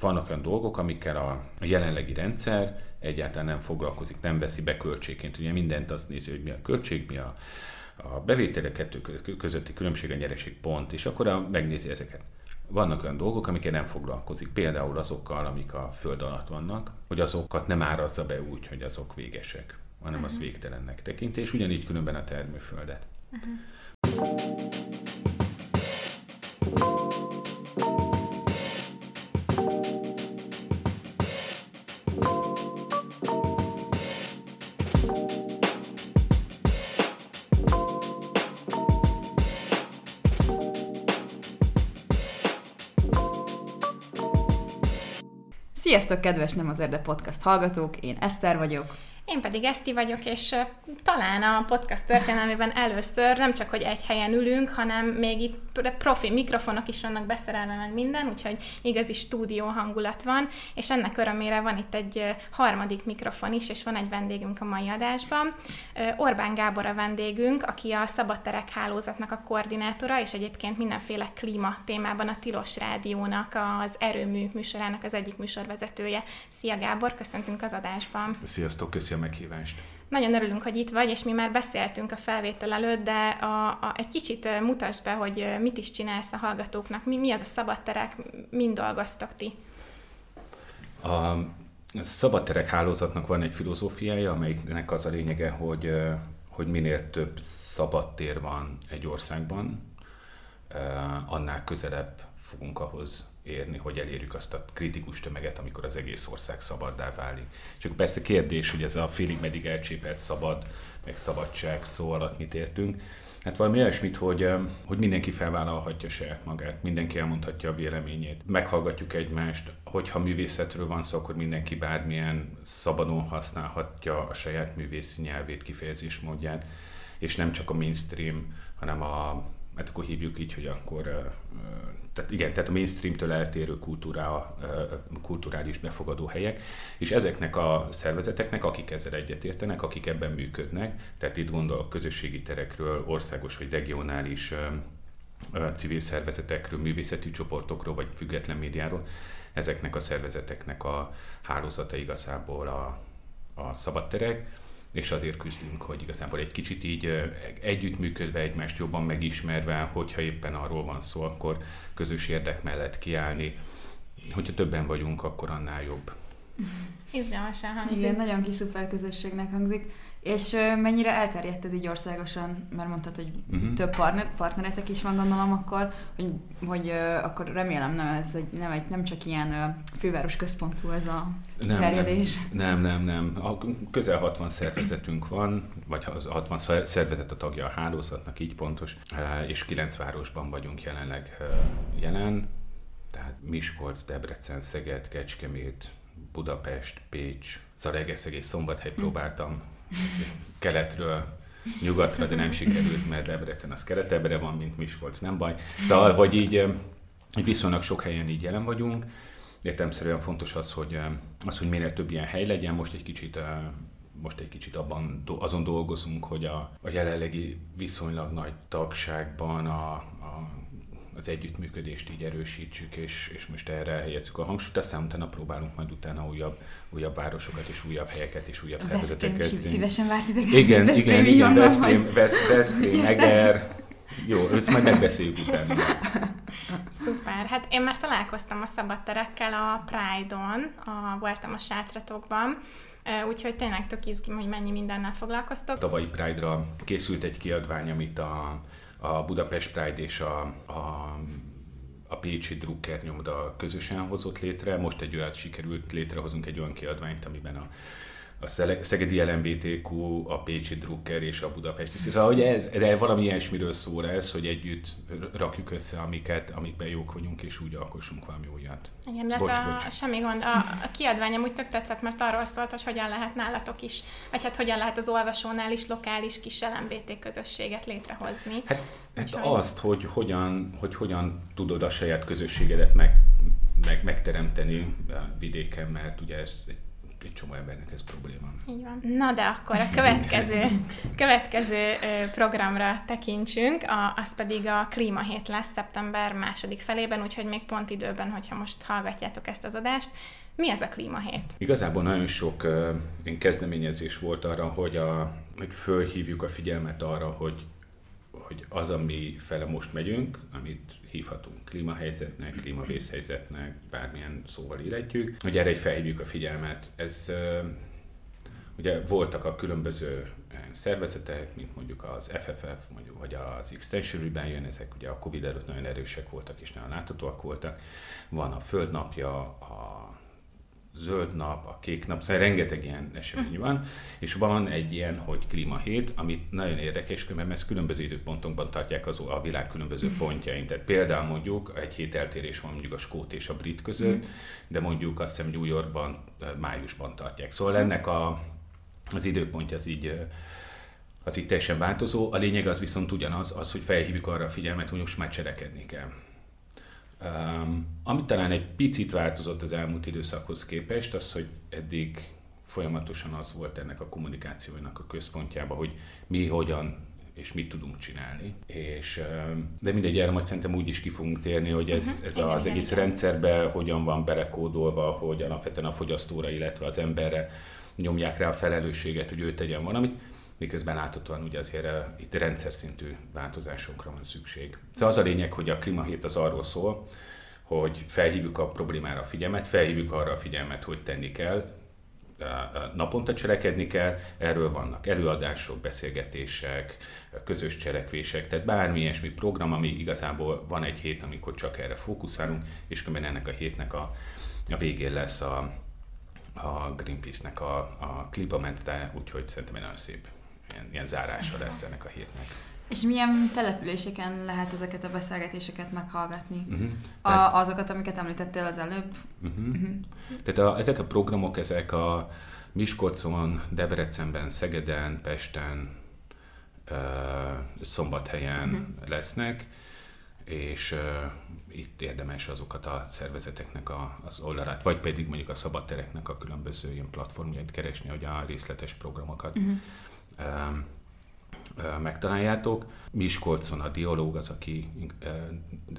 vannak olyan dolgok, amikkel a, jelenlegi rendszer egyáltalán nem foglalkozik, nem veszi be költségként. Ugye mindent azt nézi, hogy mi a költség, mi a, a bevételek kettő közötti különbség, a nyereség pont, és akkor a, megnézi ezeket. Vannak olyan dolgok, amikkel nem foglalkozik, például azokkal, amik a föld alatt vannak, hogy azokat nem árazza be úgy, hogy azok végesek, hanem uh-huh. azt mhm. végtelennek tekinti, és ugyanígy különben a termőföldet. Uh-huh. Sziasztok, kedves Nem az Erde Podcast hallgatók, én Eszter vagyok. Én pedig Eszti vagyok, és talán a podcast történelmében először nem csak, hogy egy helyen ülünk, hanem még itt profi mikrofonok is vannak beszerelve meg minden, úgyhogy igazi stúdió hangulat van, és ennek örömére van itt egy harmadik mikrofon is, és van egy vendégünk a mai adásban. Orbán Gábor a vendégünk, aki a Szabadterek hálózatnak a koordinátora, és egyébként mindenféle klíma témában a Tilos Rádiónak az erőmű műsorának az egyik műsorvezetője. Szia Gábor, köszöntünk az adásban. Sziasztok, köszönöm a meghívást. Nagyon örülünk, hogy itt vagy, és mi már beszéltünk a felvétel előtt, de a, a, egy kicsit mutasd be, hogy mit is csinálsz a hallgatóknak, mi, mi az a szabadterek, mind dolgoztok ti? A szabadterek hálózatnak van egy filozófiája, amelynek az a lényege, hogy, hogy minél több szabadtér van egy országban, annál közelebb fogunk ahhoz érni, hogy elérjük azt a kritikus tömeget, amikor az egész ország szabaddá válik. Csak persze kérdés, hogy ez a félig meddig elcsépelt szabad, meg szabadság szó alatt mit értünk. Hát valami olyasmit, hogy, hogy mindenki felvállalhatja saját magát, mindenki elmondhatja a véleményét, meghallgatjuk egymást, hogyha művészetről van szó, akkor mindenki bármilyen szabadon használhatja a saját művészi nyelvét, kifejezésmódját, és nem csak a mainstream, hanem a, hát akkor hívjuk így, hogy akkor tehát igen, tehát a mainstreamtől eltérő kultúra, kulturális befogadó helyek, és ezeknek a szervezeteknek, akik ezzel egyetértenek, akik ebben működnek, tehát itt gondolok közösségi terekről, országos vagy regionális civil szervezetekről, művészeti csoportokról, vagy független médiáról, ezeknek a szervezeteknek a hálózata igazából a, a szabadterek, és azért küzdünk, hogy igazából egy kicsit így együttműködve, egymást jobban megismerve, hogyha éppen arról van szó, akkor közös érdek mellett kiállni. Hogyha többen vagyunk, akkor annál jobb. Izgalmasan hangzik. Igen, nagyon kis szuper közösségnek hangzik. És mennyire elterjedt ez így országosan? Mert mondtad, hogy uh-huh. több partner, partneretek is van, gondolom akkor, hogy, hogy akkor remélem nem ez egy, nem, egy, nem csak ilyen főváros központú ez a terjedés. Nem, nem, nem, nem. A, közel 60 szervezetünk van, vagy 60 szervezet a tagja a hálózatnak, így pontos, és 9 városban vagyunk jelenleg jelen, tehát Miskolc, Debrecen, Szeged, Kecskemét, Budapest, Pécs, Zalaegerszeg és Szombathely próbáltam keletről nyugatra, de nem sikerült, mert Debrecen az keletebbre van, mint Miskolc, nem baj. Szóval, hogy így, viszonylag sok helyen így jelen vagyunk. Értelmszerűen fontos az, hogy, az, hogy minél több ilyen hely legyen. Most egy kicsit most egy kicsit abban, azon dolgozunk, hogy a, a jelenlegi viszonylag nagy tagságban a, az együttműködést így erősítsük, és, és most erre helyezzük a hangsúlyt, aztán utána próbálunk majd utána újabb, újabb városokat és újabb helyeket és újabb szervezeteket. Veszprém, szívesen várt idegen. Igen, Veszprém, igen, igen, Veszprém, Veszprém, Eger, jó, ezt majd megbeszéljük utána. Szuper. Hát én már találkoztam a szabadterekkel a Pride-on, a, voltam a sátratokban, úgyhogy tényleg tök izgim, hogy mennyi mindennel foglalkoztok. Tavalyi Pride-ra készült egy kiadvány, amit a a Budapest Pride és a, a a Pécsi Drucker nyomda közösen hozott létre. Most egy olyat sikerült létrehozunk egy olyan kiadványt, amiben a a Szegedi LMBTQ, a Pécsi Drucker és a Budapesti. Szóval, hogy ez, de valami ilyesmiről szól ez, hogy együtt rakjuk össze, amiket, amikben jók vagyunk, és úgy alkossunk valami újat. Igen, de bocs, a, bocs. semmi gond. A, a kiadvány amúgy tök tetszett, mert arról szólt, hogy hogyan lehet nálatok is, vagy hát hogyan lehet az olvasónál is lokális kis LMBT közösséget létrehozni. Hát, hát azt, hogy hogyan, hogy hogyan tudod a saját közösségedet meg, meg, megteremteni vidéken, mert ugye ez egy egy csomó embernek ez probléma. Így van. Na de akkor a következő, következő programra tekintsünk, a, az pedig a klímahét lesz szeptember második felében, úgyhogy még pont időben, hogyha most hallgatjátok ezt az adást. Mi ez a klímahét? Igazából nagyon sok uh, kezdeményezés volt arra, hogy, a, hogy fölhívjuk a figyelmet arra, hogy hogy az, ami fele most megyünk, amit hívhatunk klímahelyzetnek, klímavészhelyzetnek, bármilyen szóval illetjük, hogy erre egy felhívjuk a figyelmet. Ez ugye voltak a különböző szervezetek, mint mondjuk az FFF, mondjuk, vagy az Extension Rebellion, ezek ugye a Covid előtt nagyon erősek voltak és nagyon láthatóak voltak. Van a Földnapja, a zöld nap, a kék nap, szóval rengeteg ilyen esemény van, és van egy ilyen, hogy klímahét, amit nagyon érdekes, mert ezt különböző időpontokban tartják az, a világ különböző pontjain. Tehát például mondjuk egy hét eltérés van mondjuk a skót és a brit között, de mondjuk azt hiszem New Yorkban májusban tartják. Szóval ennek a, az időpontja az így az így teljesen változó. A lényeg az viszont ugyanaz, az, hogy felhívjuk arra a figyelmet, hogy most már cselekedni kell. Um, amit talán egy picit változott az elmúlt időszakhoz képest, az, hogy eddig folyamatosan az volt ennek a kommunikációnak a központjában, hogy mi hogyan és mit tudunk csinálni. És, de mindegy, erre majd szerintem úgy is ki fogunk térni, hogy ez, uh-huh. ez igen, az igen, egész igen. rendszerbe hogyan van belekódolva, hogy alapvetően a fogyasztóra, illetve az emberre nyomják rá a felelősséget, hogy ő tegyen valamit miközben láthatóan ugye azért uh, itt rendszer szintű változásokra van szükség. Szóval az a lényeg, hogy a klímahét az arról szól, hogy felhívjuk a problémára a figyelmet, felhívjuk arra a figyelmet, hogy tenni kell, naponta cselekedni kell, erről vannak előadások, beszélgetések, közös cselekvések, tehát bármi ilyesmi program, ami igazából van egy hét, amikor csak erre fókuszálunk, és különben ennek a hétnek a, a végén lesz a, a Greenpeace-nek a, a klipamente, úgyhogy szerintem egy nagyon szép ilyen, ilyen zárása lesz ennek a hétnek. És milyen településeken lehet ezeket a beszélgetéseket meghallgatni? Uh-huh. A, azokat, amiket említettél az előbb? Uh-huh. Uh-huh. Tehát a, ezek a programok, ezek a Miskolcon, Debrecenben, Szegeden, Pesten, uh, Szombathelyen uh-huh. lesznek, és uh, itt érdemes azokat a szervezeteknek a, az oldalát, vagy pedig mondjuk a szabadtereknek a különböző ilyen platformjait keresni, hogy a részletes programokat uh-huh megtaláljátok. Miskolcon a Dialóg az, aki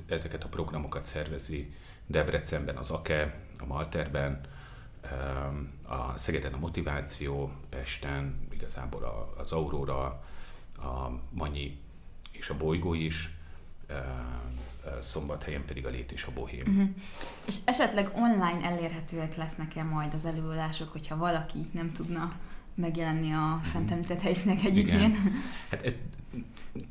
ezeket a programokat szervezi, Debrecenben az AKE, a Malterben, a Szegeden a Motiváció, Pesten igazából az Aurora, a Manyi és a Bolygó is, szombathelyen pedig a Lét és a Bohém. Uh-huh. És esetleg online elérhetőek lesznek-e majd az előadások, hogyha valaki nem tudna megjelenni a fent említett helyszínek egyikén. Hát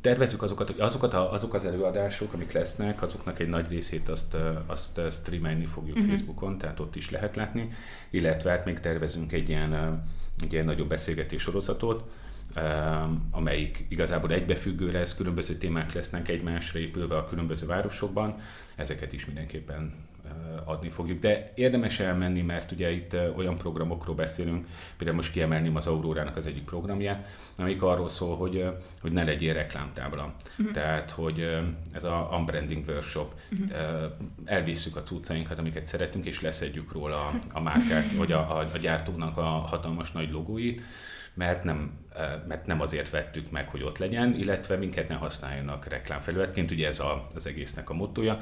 tervezzük azokat, hogy azokat a, azok az előadások, amik lesznek, azoknak egy nagy részét azt, azt streamelni fogjuk uh-huh. Facebookon, tehát ott is lehet látni, illetve hát még tervezünk egy ilyen, egy ilyen nagyobb beszélgetés sorozatot, amelyik igazából egybefüggő lesz, különböző témák lesznek egymásra épülve a különböző városokban, ezeket is mindenképpen adni fogjuk. De érdemes elmenni, mert ugye itt olyan programokról beszélünk, például most kiemelném az Aurórának az egyik programját, amik arról szól, hogy, hogy ne legyél reklámtábla. Uh-huh. Tehát, hogy ez a unbranding workshop, uh-huh. elvisszük a cuccainkat, amiket szeretünk, és leszedjük róla a márkák, vagy a, a, a gyártónak a hatalmas nagy logóit, mert nem, mert nem azért vettük meg, hogy ott legyen, illetve minket ne használjanak reklámfelületként, ugye ez a, az egésznek a mottoja.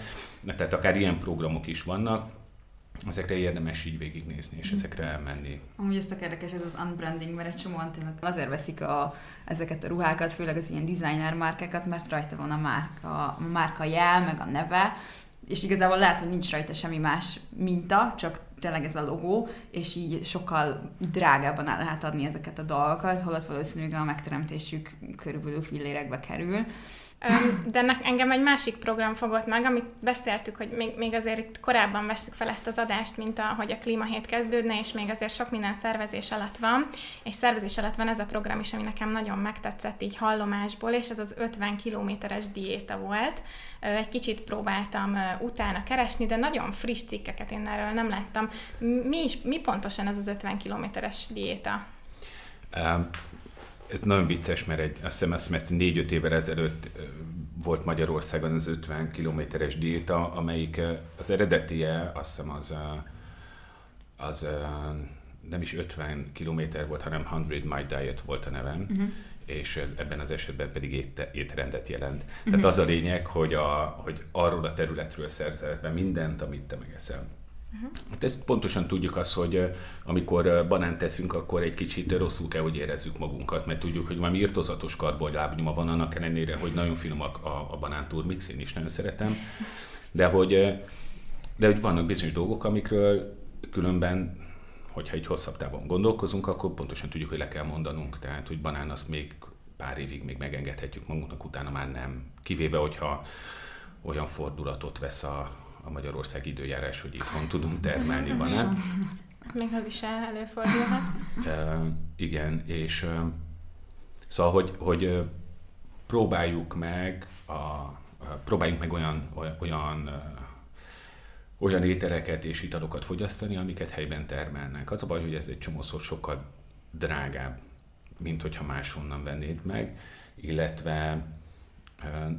Tehát akár ilyen programok is vannak, ezekre érdemes így végignézni, és mm. ezekre elmenni. Amúgy ezt a érdekes, ez az unbranding, mert egy csomóan tényleg azért veszik a, ezeket a ruhákat, főleg az ilyen designer márkákat, mert rajta van a márka, a márka jel, meg a neve, és igazából lehet, hogy nincs rajta semmi más minta, csak tényleg ez a logó, és így sokkal drágábban el lehet adni ezeket a dolgokat, holott valószínűleg a megteremtésük körülbelül fillérekbe kerül. De engem egy másik program fogott meg, amit beszéltük, hogy még, még azért itt korábban veszük fel ezt az adást, mint ahogy a klímahét kezdődne, és még azért sok minden szervezés alatt van, és szervezés alatt van ez a program is, ami nekem nagyon megtetszett így hallomásból, és ez az 50 kilométeres diéta volt. Egy kicsit próbáltam utána keresni, de nagyon friss cikkeket én erről nem láttam. Mi, is, mi pontosan ez az 50 kilométeres diéta? Ez nagyon vicces, mert egy, azt hiszem, azt hiszem négy-öt évvel ezelőtt volt Magyarországon az 50 kilométeres diéta, amelyik az eredetie, azt hiszem az, az nem is 50 kilométer volt, hanem 100 My Diet volt a nevem, uh-huh. és ebben az esetben pedig ét, étrendet jelent. Uh-huh. Tehát az a lényeg, hogy, a, hogy arról a területről szerzel be mindent, amit te megeszel. Uh-huh. Hát ezt pontosan tudjuk azt, hogy amikor banánt teszünk, akkor egy kicsit rosszul kell, hogy érezzük magunkat, mert tudjuk, hogy valami irtozatos karbonlábnyoma van, annak ellenére, hogy nagyon finomak a, a banán turmix, én is nagyon szeretem, de hogy, de hogy vannak bizonyos dolgok, amikről különben hogyha egy hosszabb távon gondolkozunk, akkor pontosan tudjuk, hogy le kell mondanunk. Tehát, hogy banán azt még pár évig még megengedhetjük magunknak, utána már nem. Kivéve, hogyha olyan fordulatot vesz a, a Magyarország időjárás, hogy itthon tudunk termelni banán. Még az is előfordulhat. E, igen, és e, szóval, hogy, hogy próbáljuk meg a, próbáljunk meg olyan, olyan olyan ételeket és italokat fogyasztani, amiket helyben termelnek. Az a baj, hogy ez egy csomószor sokkal drágább, mint hogyha máshonnan vennéd meg, illetve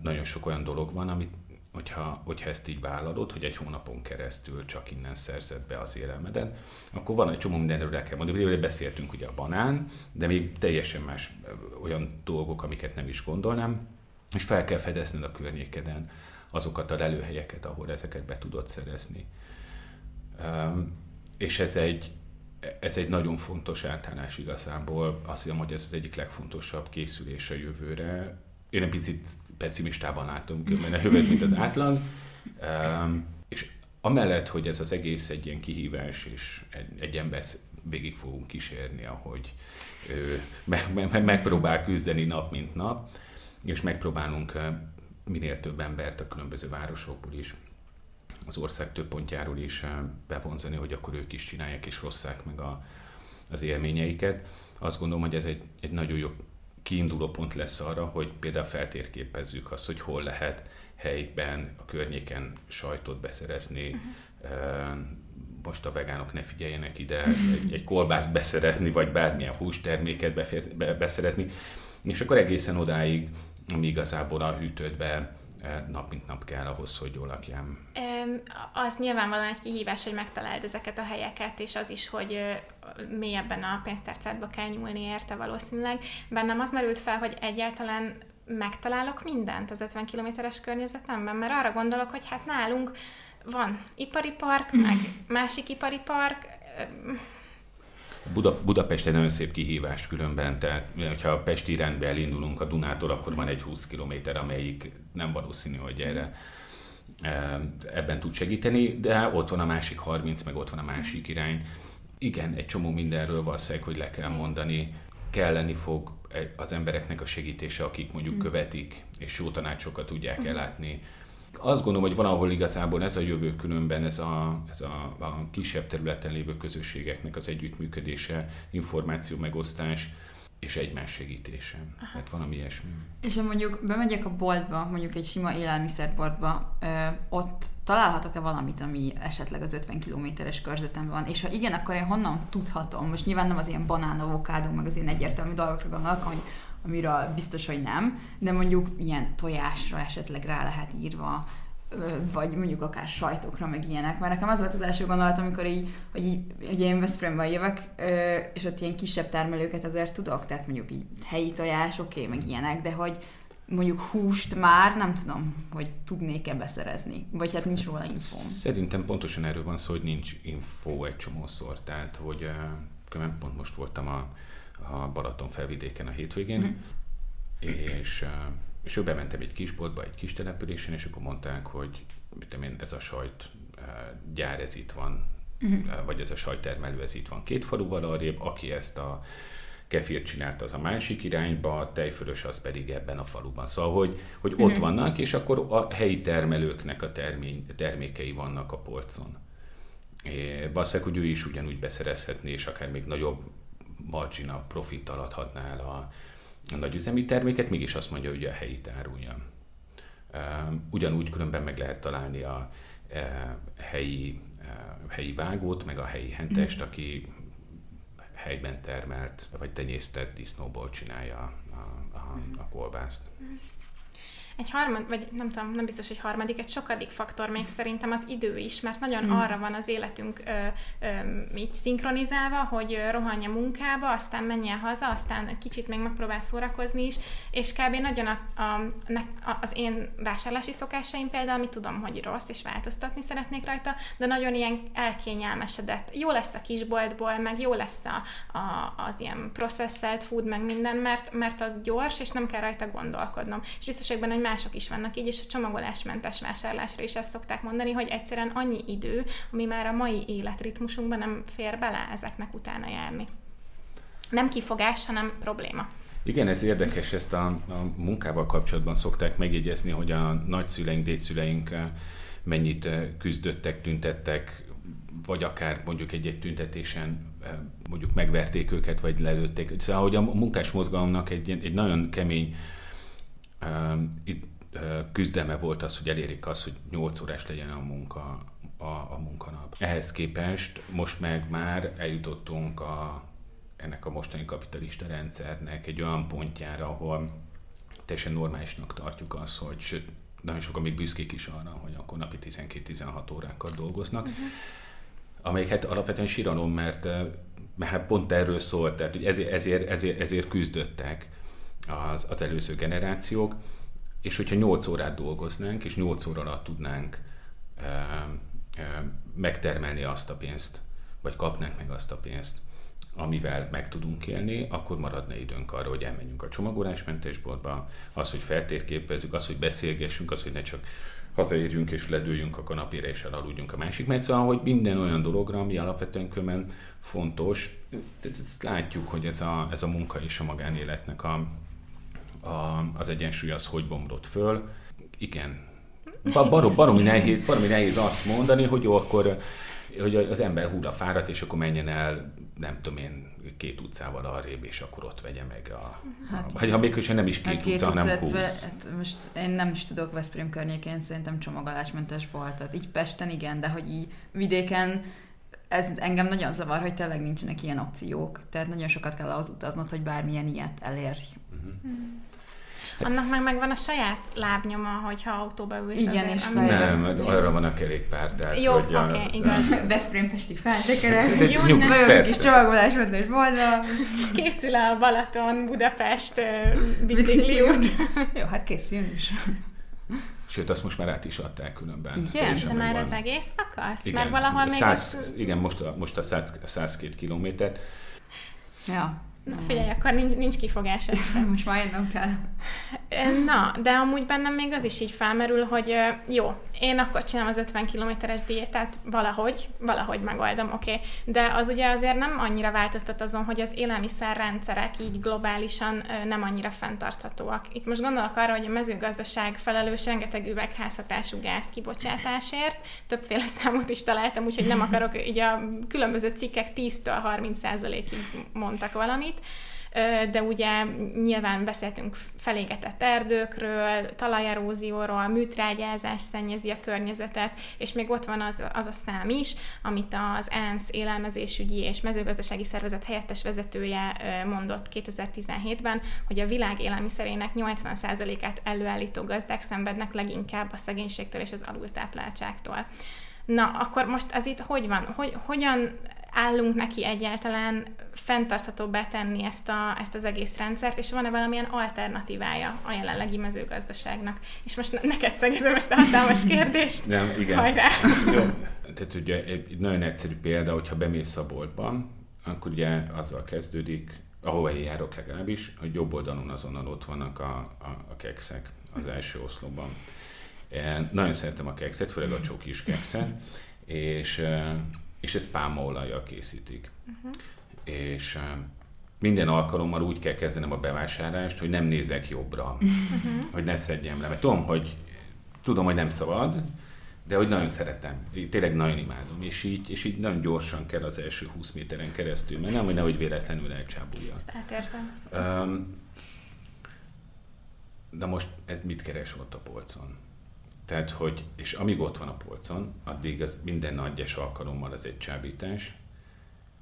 nagyon sok olyan dolog van, amit hogyha, hogyha ezt így vállalod, hogy egy hónapon keresztül csak innen szerzed be az élelmedet, akkor van egy csomó mindenről el kell mondani. Beszéltünk ugye a banán, de még teljesen más olyan dolgok, amiket nem is gondolnám, és fel kell fedezned a környékeden azokat a lelőhelyeket, ahol ezeket be tudod szerezni. És ez egy, ez egy nagyon fontos általános igazából. Azt hiszem, hogy ez az egyik legfontosabb készülés a jövőre. Én egy picit pessimistában különben a jövőt, mint az átlag. És amellett, hogy ez az egész egy ilyen kihívás, és egy, egy ember végig fogunk kísérni, ahogy ő meg, meg, megpróbál küzdeni nap, mint nap, és megpróbálunk minél több embert a különböző városokból is, az ország több pontjáról is bevonzani, hogy akkor ők is csinálják és rosszák meg a, az élményeiket. Azt gondolom, hogy ez egy, egy nagyon jó kiinduló pont lesz arra, hogy például feltérképezzük azt, hogy hol lehet helyben, a környéken sajtot beszerezni, uh-huh. most a vegánok ne figyeljenek ide, egy, egy kolbászt beszerezni, vagy bármilyen hústerméket beszerezni, és akkor egészen odáig ami igazából a hűtődbe nap mint nap kell ahhoz, hogy jól lakjam. Az nyilvánvalóan egy kihívás, hogy megtaláld ezeket a helyeket, és az is, hogy mélyebben a pénztárcádba kell nyúlni érte valószínűleg. Bennem az merült fel, hogy egyáltalán megtalálok mindent az 50 kilométeres környezetemben, mert arra gondolok, hogy hát nálunk van ipari park, meg másik ipari park, Buda, Budapest egy nagyon szép kihívás különben, tehát ha a Pesti irányba elindulunk a Dunától, akkor van egy 20 km, amelyik nem valószínű, hogy erre e, ebben tud segíteni, de ott van a másik 30, meg ott van a másik irány. Igen, egy csomó mindenről valószínűleg, hogy le kell mondani, kelleni fog az embereknek a segítése, akik mondjuk mm. követik, és jó tanácsokat tudják mm. ellátni azt gondolom, hogy valahol igazából ez a jövő különben, ez a, ez a, a kisebb területen lévő közösségeknek az együttműködése, információ megosztás, és egymás segítése. Aha. Tehát valami ilyesmi. És ha mondjuk bemegyek a boltba, mondjuk egy sima élelmiszerboltba, ö, ott találhatok-e valamit, ami esetleg az 50 kilométeres körzetemben van? És ha igen, akkor én honnan tudhatom? Most nyilván nem az ilyen banán, avokádó, meg az ilyen egyértelmű dolgokra gondolok, hogy amiről biztos, hogy nem, de mondjuk ilyen tojásra esetleg rá lehet írva, vagy mondjuk akár sajtokra, meg ilyenek. Mert nekem az volt az első gondolat, amikor így, hogy így, ugye én Veszprémben jövök, és ott ilyen kisebb termelőket azért tudok, tehát mondjuk így helyi tojás, oké, okay, meg ilyenek, de hogy mondjuk húst már nem tudom, hogy tudnék-e beszerezni, vagy hát nincs róla info. Szerintem pontosan erről van szó, hogy nincs info egy csomószor, tehát hogy uh, pont most voltam a a Balaton felvidéken a hétvégén, mm. és, és ő bementem egy kis boltba, egy kis településen, és akkor mondták, hogy mit én, ez a sajt gyár, ez itt van, mm. vagy ez a sajttermelő, ez itt van két faluval arrébb, aki ezt a kefir csinált az a másik irányba, a tejfölös az pedig ebben a faluban. Szóval, hogy, hogy ott mm. vannak, és akkor a helyi termelőknek a termény, termékei vannak a polcon. É, valószínűleg, hogy ő is ugyanúgy beszerezhetné, és akár még nagyobb margina profittal adhatná el a, a nagy üzemi terméket, mégis azt mondja, hogy a helyi árulja. Ugyanúgy különben meg lehet találni a helyi, helyi vágót, meg a helyi hentest, mhm. aki helyben termelt, vagy tenyésztett disznóból csinálja a, a, a kolbászt. Egy harmad, vagy nem tudom, nem biztos, hogy harmadik, egy sokadik faktor még szerintem az idő is, mert nagyon mm. arra van az életünk ö, ö, így szinkronizálva, hogy rohanj a munkába, aztán menjen haza, aztán kicsit még megpróbál szórakozni is, és kb. nagyon a, a, a, az én vásárlási szokásaim például, amit tudom, hogy rossz, és változtatni szeretnék rajta, de nagyon ilyen elkényelmesedett. Jó lesz a kisboltból, meg jó lesz a, a, az ilyen processzelt food, meg minden, mert, mert az gyors, és nem kell rajta gondolkodnom. És biztos hogy benne, hogy mások is vannak így, és a csomagolásmentes vásárlásra is ezt szokták mondani, hogy egyszerűen annyi idő, ami már a mai életritmusunkban nem fér bele ezeknek utána járni. Nem kifogás, hanem probléma. Igen, ez érdekes, ezt a, a munkával kapcsolatban szokták megjegyezni, hogy a nagyszüleink, dédszüleink eh, mennyit eh, küzdöttek, tüntettek, vagy akár mondjuk egy-egy tüntetésen eh, mondjuk megverték őket, vagy lelőtték. Szóval, hogy a munkás mozgalomnak egy, egy nagyon kemény itt küzdelme volt az, hogy elérik azt, hogy 8 órás legyen a munka, a, a munkanap. Ehhez képest most meg már eljutottunk a, ennek a mostani kapitalista rendszernek egy olyan pontjára, ahol teljesen normálisnak tartjuk azt, hogy sőt, nagyon sokan még büszkék is arra, hogy akkor napi 12-16 órákat dolgoznak, uh-huh. amelyek hát alapvetően síralom, mert, mert hát pont erről szólt, tehát hogy ezért, ezért, ezért, ezért küzdöttek az, az előző generációk, és hogyha 8 órát dolgoznánk, és 8 óra alatt tudnánk e, e, megtermelni azt a pénzt, vagy kapnánk meg azt a pénzt, amivel meg tudunk élni, akkor maradna időnk arra, hogy elmenjünk a csomagolásmentésboltba, az, hogy feltérképezzük, az, hogy beszélgessünk, az, hogy ne csak hazaérjünk és ledőjünk a kanapére és elaludjunk a másik mert szóval, hogy minden olyan dologra, ami alapvetően kömen fontos, ezt látjuk, hogy ez a, ez a munka és a magánéletnek a, a, az egyensúly az hogy bomlott föl. Igen, barom, baromi, nehéz, baromi nehéz azt mondani, hogy jó, akkor hogy az ember húl a fáradt, és akkor menjen el, nem tudom én, két utcával arrébb, és akkor ott vegye meg a... Hát, a, ha még nem is két, hát két utca, hanem húsz. hát most én nem is tudok Veszprém környékén szerintem csomagolásmentes boltot. Így Pesten igen, de hogy így vidéken ez engem nagyon zavar, hogy tényleg nincsenek ilyen opciók. Tehát nagyon sokat kell ahhoz utaznod, hogy bármilyen ilyet elérj. Uh-huh. Mm. Annak meg megvan a saját lábnyoma, hogyha autóba ülsz. Igen, azért, és fel. Nem, mert arra van a kerékpár. Tehát, Jó, oké, okay, az... igaz. Veszprém Pesti feltekerek. Jó, nem. Kis csomagolásmentes boltba. Készül a Balaton, Budapest bicikliút. Jó, hát készüljön is. Sőt, azt most már át is adták különben. Igen, de már az egész szakasz? Igen, Mert valahol még 100, az... Igen, most a, most a 100, 102 kilométert. Ja. Na figyelj, akkor nincs, nincs kifogás ezt. Most már jönnöm kell. Na, de amúgy bennem még az is így felmerül, hogy jó, én akkor csinálom az 50 kilométeres diétát valahogy, valahogy megoldom, oké, okay. de az ugye azért nem annyira változtat azon, hogy az élelmiszerrendszerek így globálisan nem annyira fenntarthatóak. Itt most gondolok arra, hogy a mezőgazdaság felelős rengeteg üvegházhatású gáz kibocsátásért, többféle számot is találtam, úgyhogy nem akarok, így a különböző cikkek 10-től 30 ig mondtak valamit, de ugye nyilván beszéltünk felégetett erdőkről, talajerózióról, műtrágyázás szennyezi a környezetet, és még ott van az, az a szám is, amit az ENSZ élelmezésügyi és mezőgazdasági szervezet helyettes vezetője mondott 2017-ben, hogy a világ élelmiszerének 80%-át előállító gazdák szenvednek leginkább a szegénységtől és az alultápláltságtól. Na, akkor most ez itt hogy van? Hogy, hogyan állunk neki egyáltalán fenntartható betenni ezt, a, ezt az egész rendszert, és van-e valamilyen alternatívája a jelenlegi mezőgazdaságnak? És most neked szegezem ezt a hatalmas kérdést. Nem, igen. Hajrá! Jó. Tehát ugye egy nagyon egyszerű példa, hogyha bemész a boltban, akkor ugye azzal kezdődik, ahova én járok legalábbis, hogy jobb oldalon azonnal ott vannak a, a, a kekszek az első oszlopban. Én nagyon szeretem a kekszet, főleg a csokis kekszet, és és ezt pálmaolajjal készítik. Uh-huh. És minden alkalommal úgy kell kezdenem a bevásárlást, hogy nem nézek jobbra, uh-huh. hogy ne szedjem le. Mert tudom, hogy tudom, hogy nem szabad, de hogy nagyon szeretem, tényleg nagyon imádom, és így, és így nagyon gyorsan kell az első 20 méteren keresztül mennem, hogy nehogy véletlenül elcsábulja. Ezt átérzem. Um, de most ez mit keres ott a polcon? Tehát, hogy, és amíg ott van a polcon, addig az minden nagyes alkalommal az egy csábítás.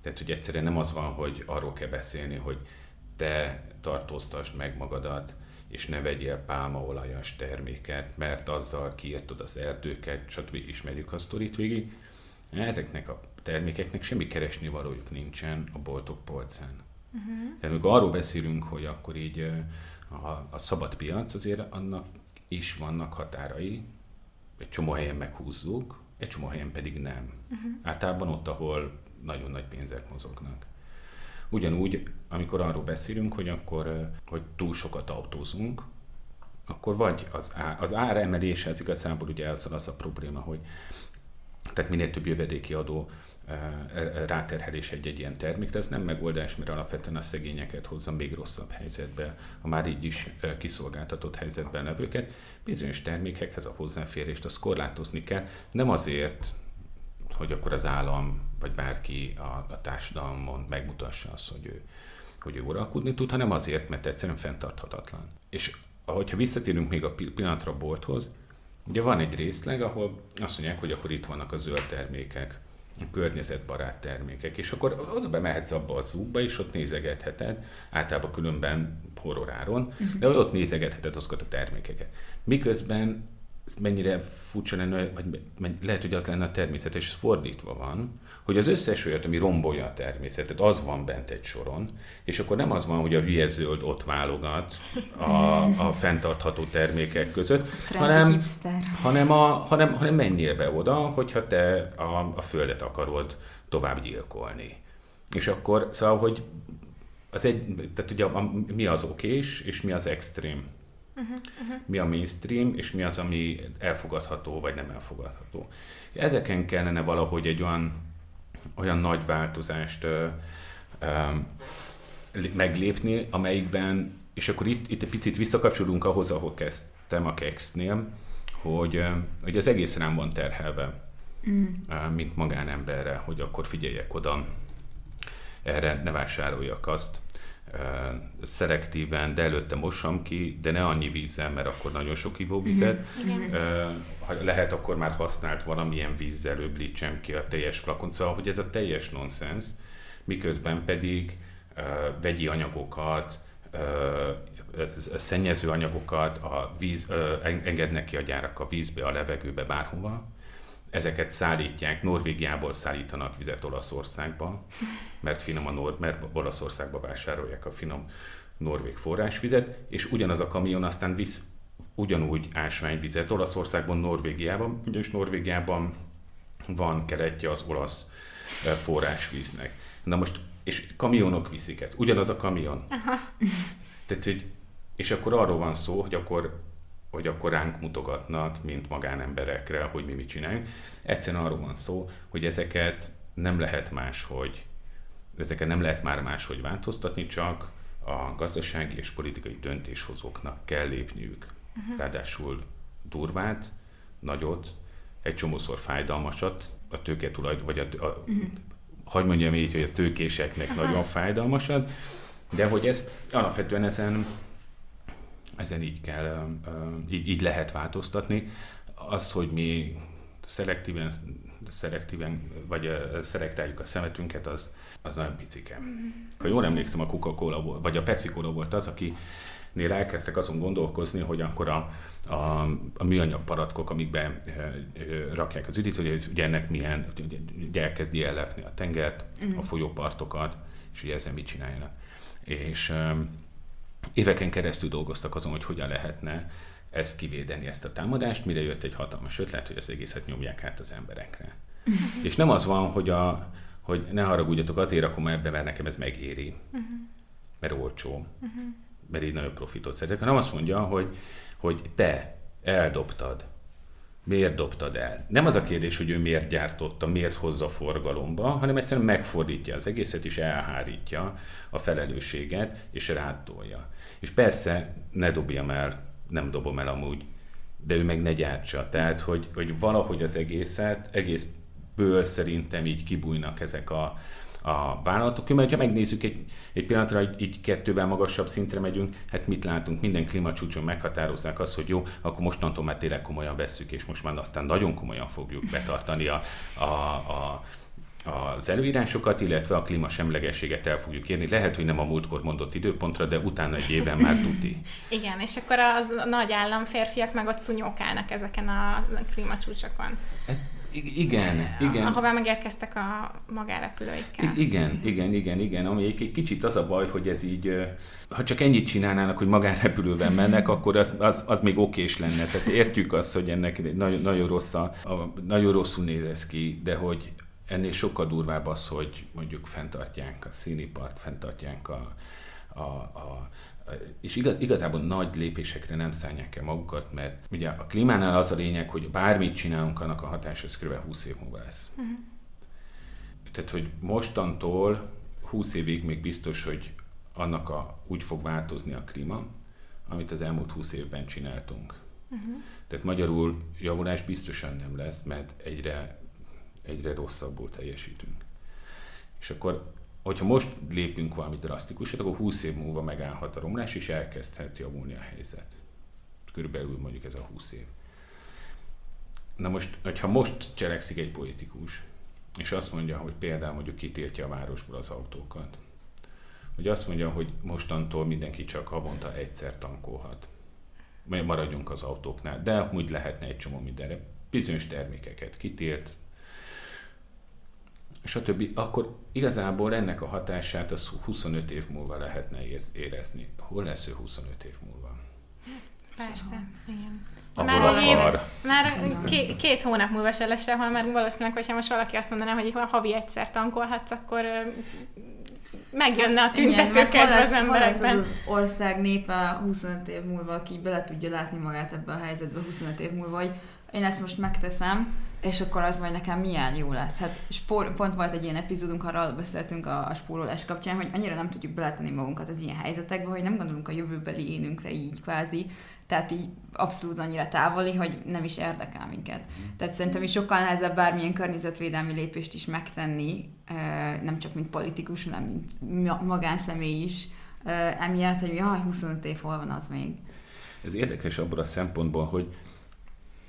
Tehát, hogy egyszerűen nem az van, hogy arról kell beszélni, hogy te tartóztasd meg magadat, és ne vegyél pálmaolajas terméket, mert azzal kiírtod az erdőket, stb. ismerjük a sztorit végig. Ezeknek a termékeknek semmi keresni valójuk nincsen a boltok polcán. Uh-huh. Tehát amikor arról beszélünk, hogy akkor így a, a szabad piac, azért annak is vannak határai, egy csomó helyen meghúzzuk, egy csomó helyen pedig nem. Uh-huh. Általában ott, ahol nagyon nagy pénzek mozognak. Ugyanúgy, amikor arról beszélünk, hogy akkor hogy túl sokat autózunk, akkor vagy az, á, az áremelése, ez igazából ugye az, az a probléma, hogy tehát minél több jövedéki adó ráterhelés egy-egy ilyen termékre, ez nem megoldás, mert alapvetően a szegényeket hozza még rosszabb helyzetbe, a már így is kiszolgáltatott helyzetben levőket. Bizonyos termékekhez a hozzáférést azt korlátozni kell, nem azért, hogy akkor az állam vagy bárki a, a társadalmon megmutassa azt, hogy ő, hogy ő uralkodni tud, hanem azért, mert egyszerűen fenntarthatatlan. És ahogyha visszatérünk még a pillanatra a bolthoz, ugye van egy részleg, ahol azt mondják, hogy akkor itt vannak a zöld termékek, környezetbarát termékek, és akkor oda bemehetsz abba a zúgba, és ott nézegetheted, általában különben horroráron, de ott nézegetheted azokat a termékeket. Miközben mennyire furcsa lenne, vagy lehet, hogy az lenne a természet, és ez fordítva van, hogy az összes olyat, ami rombolja a természetet, az van bent egy soron, és akkor nem az van, hogy a hülye zöld ott válogat a, a fenntartható termékek között, hanem, hanem, a, hanem, hanem menjél be oda, hogyha te a, a földet akarod tovább gyilkolni. És akkor, szóval, hogy az egy, tehát ugye a, a, mi az okés, és mi az extrém. Uh-huh, uh-huh. Mi a mainstream, és mi az, ami elfogadható, vagy nem elfogadható. Ezeken kellene valahogy egy olyan, olyan nagy változást ö, ö, meglépni, amelyikben, és akkor itt, itt egy picit visszakapcsolunk ahhoz, ahol kezdtem a Kexnél, hogy, hogy az egész rám van terhelve, mm. mint magánemberre, hogy akkor figyeljek oda, erre ne vásároljak azt szelektíven, de előtte mossam ki, de ne annyi vízzel, mert akkor nagyon sok ivóvizet. Uh-huh. Ha lehet, akkor már használt valamilyen vízzel, öblítsem ki a teljes flakon. Szóval, hogy ez a teljes nonsens, miközben pedig vegyi anyagokat, szennyező anyagokat a víz, engednek ki a gyárak a vízbe, a levegőbe, bárhova, ezeket szállítják, Norvégiából szállítanak vizet Olaszországba, mert finom a Nor- mert Olaszországba vásárolják a finom norvég forrásvizet, és ugyanaz a kamion aztán visz ugyanúgy ásványvizet Olaszországban, Norvégiában, ugyanis Norvégiában van keretje az olasz eh, forrásvíznek. Na most, és kamionok viszik ezt, ugyanaz a kamion. Aha. Tehát, hogy, és akkor arról van szó, hogy akkor hogy akkor ránk mutogatnak, mint magánemberekre, hogy mi mit csináljunk. Egyszerűen arról van szó, hogy ezeket nem lehet máshogy, ezeket nem lehet már máshogy változtatni, csak a gazdasági és politikai döntéshozóknak kell lépniük. Uh-huh. Ráadásul durvát, nagyot, egy csomószor fájdalmasat, a tőke tulajd, vagy a, a uh-huh. hogy mondjam így, hogy a tőkéseknek uh-huh. nagyon fájdalmasat, de hogy ez alapvetően ezen ezen így kell, így, így lehet változtatni. Az, hogy mi szelektíven, szelektíven vagy szelektáljuk a szemetünket, az, az nagyon picike. Ha jól emlékszem, a Coca-Cola volt, vagy a Pepsi-Cola volt az, aki nél elkezdtek azon gondolkozni, hogy akkor a, a, a műanyag palackok, amikbe rakják az üdít, hogy ez, ugye ennek milyen, ugye elkezdi ellepni a tengert, uh-huh. a folyópartokat, és ugye ezzel mit csináljanak. És éveken keresztül dolgoztak azon, hogy hogyan lehetne ezt kivédeni, ezt a támadást, mire jött egy hatalmas ötlet, hogy az egészet nyomják át az emberekre. És nem az van, hogy, a, hogy ne haragudjatok, azért rakom ebbe, mert nekem ez megéri, mert olcsó, mert így nagyobb profitot szeretek, hanem azt mondja, hogy, hogy te eldobtad, miért dobtad el. Nem az a kérdés, hogy ő miért gyártotta, miért hozza forgalomba, hanem egyszerűen megfordítja az egészet, és elhárítja a felelősséget, és rátolja. És persze ne dobjam el, nem dobom el amúgy, de ő meg ne gyártsa. Tehát, hogy, hogy valahogy az egészet, egészből szerintem így kibújnak ezek a, a vállalatok. Mert ha megnézzük egy, egy pillanatra, hogy így kettővel magasabb szintre megyünk, hát mit látunk? Minden klímacsúcson meghatározzák azt, hogy jó, akkor mostantól már tényleg komolyan vesszük, és most már aztán nagyon komolyan fogjuk betartani a, a, a az előírásokat, illetve a klímasemlegességet el fogjuk érni. Lehet, hogy nem a múltkor mondott időpontra, de utána egy éven már tuti. Igen, és akkor az nagy államférfiak meg ott szunyókálnak ezeken a klímacsúcsokon. Hát, igen, igen. Ahová megérkeztek a magárepülőikkel. Igen, igen, igen, igen. Ami egy kicsit az a baj, hogy ez így, ha csak ennyit csinálnának, hogy magárepülővel mennek, akkor az, az, az még okés lenne. Tehát értjük azt, hogy ennek nagyon, nagyon, rossz a, a, nagyon rosszul néz ki, de hogy ennél sokkal durvább az, hogy mondjuk fenntartják a színipart, fenntartják a, a, a és igaz, igazából nagy lépésekre nem szállják el magukat, mert ugye a klímánál az a lényeg, hogy bármit csinálunk, annak a hatása az kb. 20 év múlva lesz. Uh-huh. Tehát, hogy mostantól 20 évig még biztos, hogy annak a, úgy fog változni a klíma, amit az elmúlt 20 évben csináltunk. Uh-huh. Tehát magyarul javulás biztosan nem lesz, mert egyre egyre rosszabbul teljesítünk. És akkor, hogyha most lépünk valami drasztikusat, akkor 20 év múlva megállhat a romlás, és elkezdhet javulni a helyzet. Körülbelül mondjuk ez a 20 év. Na most, hogyha most cselekszik egy politikus, és azt mondja, hogy például mondjuk kitiltja a városból az autókat, hogy azt mondja, hogy mostantól mindenki csak havonta egyszer tankolhat. Maradjunk az autóknál, de úgy lehetne egy csomó mindenre. Bizonyos termékeket kitilt, stb., akkor igazából ennek a hatását az 25 év múlva lehetne érezni. Hol lesz ő 25 év múlva? Persze, igen. Ahol már, év, már két, két hónap múlva se lesz sehol, mert valószínűleg, hogyha most valaki azt mondaná, hogy havi egyszer tankolhatsz, akkor megjönne a tüntetőket az emberekben. az ország népe 25 év múlva, aki bele tudja látni magát ebbe a helyzetbe 25 év múlva, hogy én ezt most megteszem, és akkor az majd nekem milyen jó lesz. Hát spór, pont volt egy ilyen epizódunk, arról beszéltünk a, a spórolás kapcsán, hogy annyira nem tudjuk beletenni magunkat az ilyen helyzetekbe, hogy nem gondolunk a jövőbeli énünkre így kvázi, tehát így abszolút annyira távoli, hogy nem is érdekel minket. Tehát szerintem is sokkal nehezebb bármilyen környezetvédelmi lépést is megtenni, nem csak mint politikus, hanem mint magánszemély is, emiatt, hogy jaj, 25 év hol van az még. Ez érdekes abból a szempontból, hogy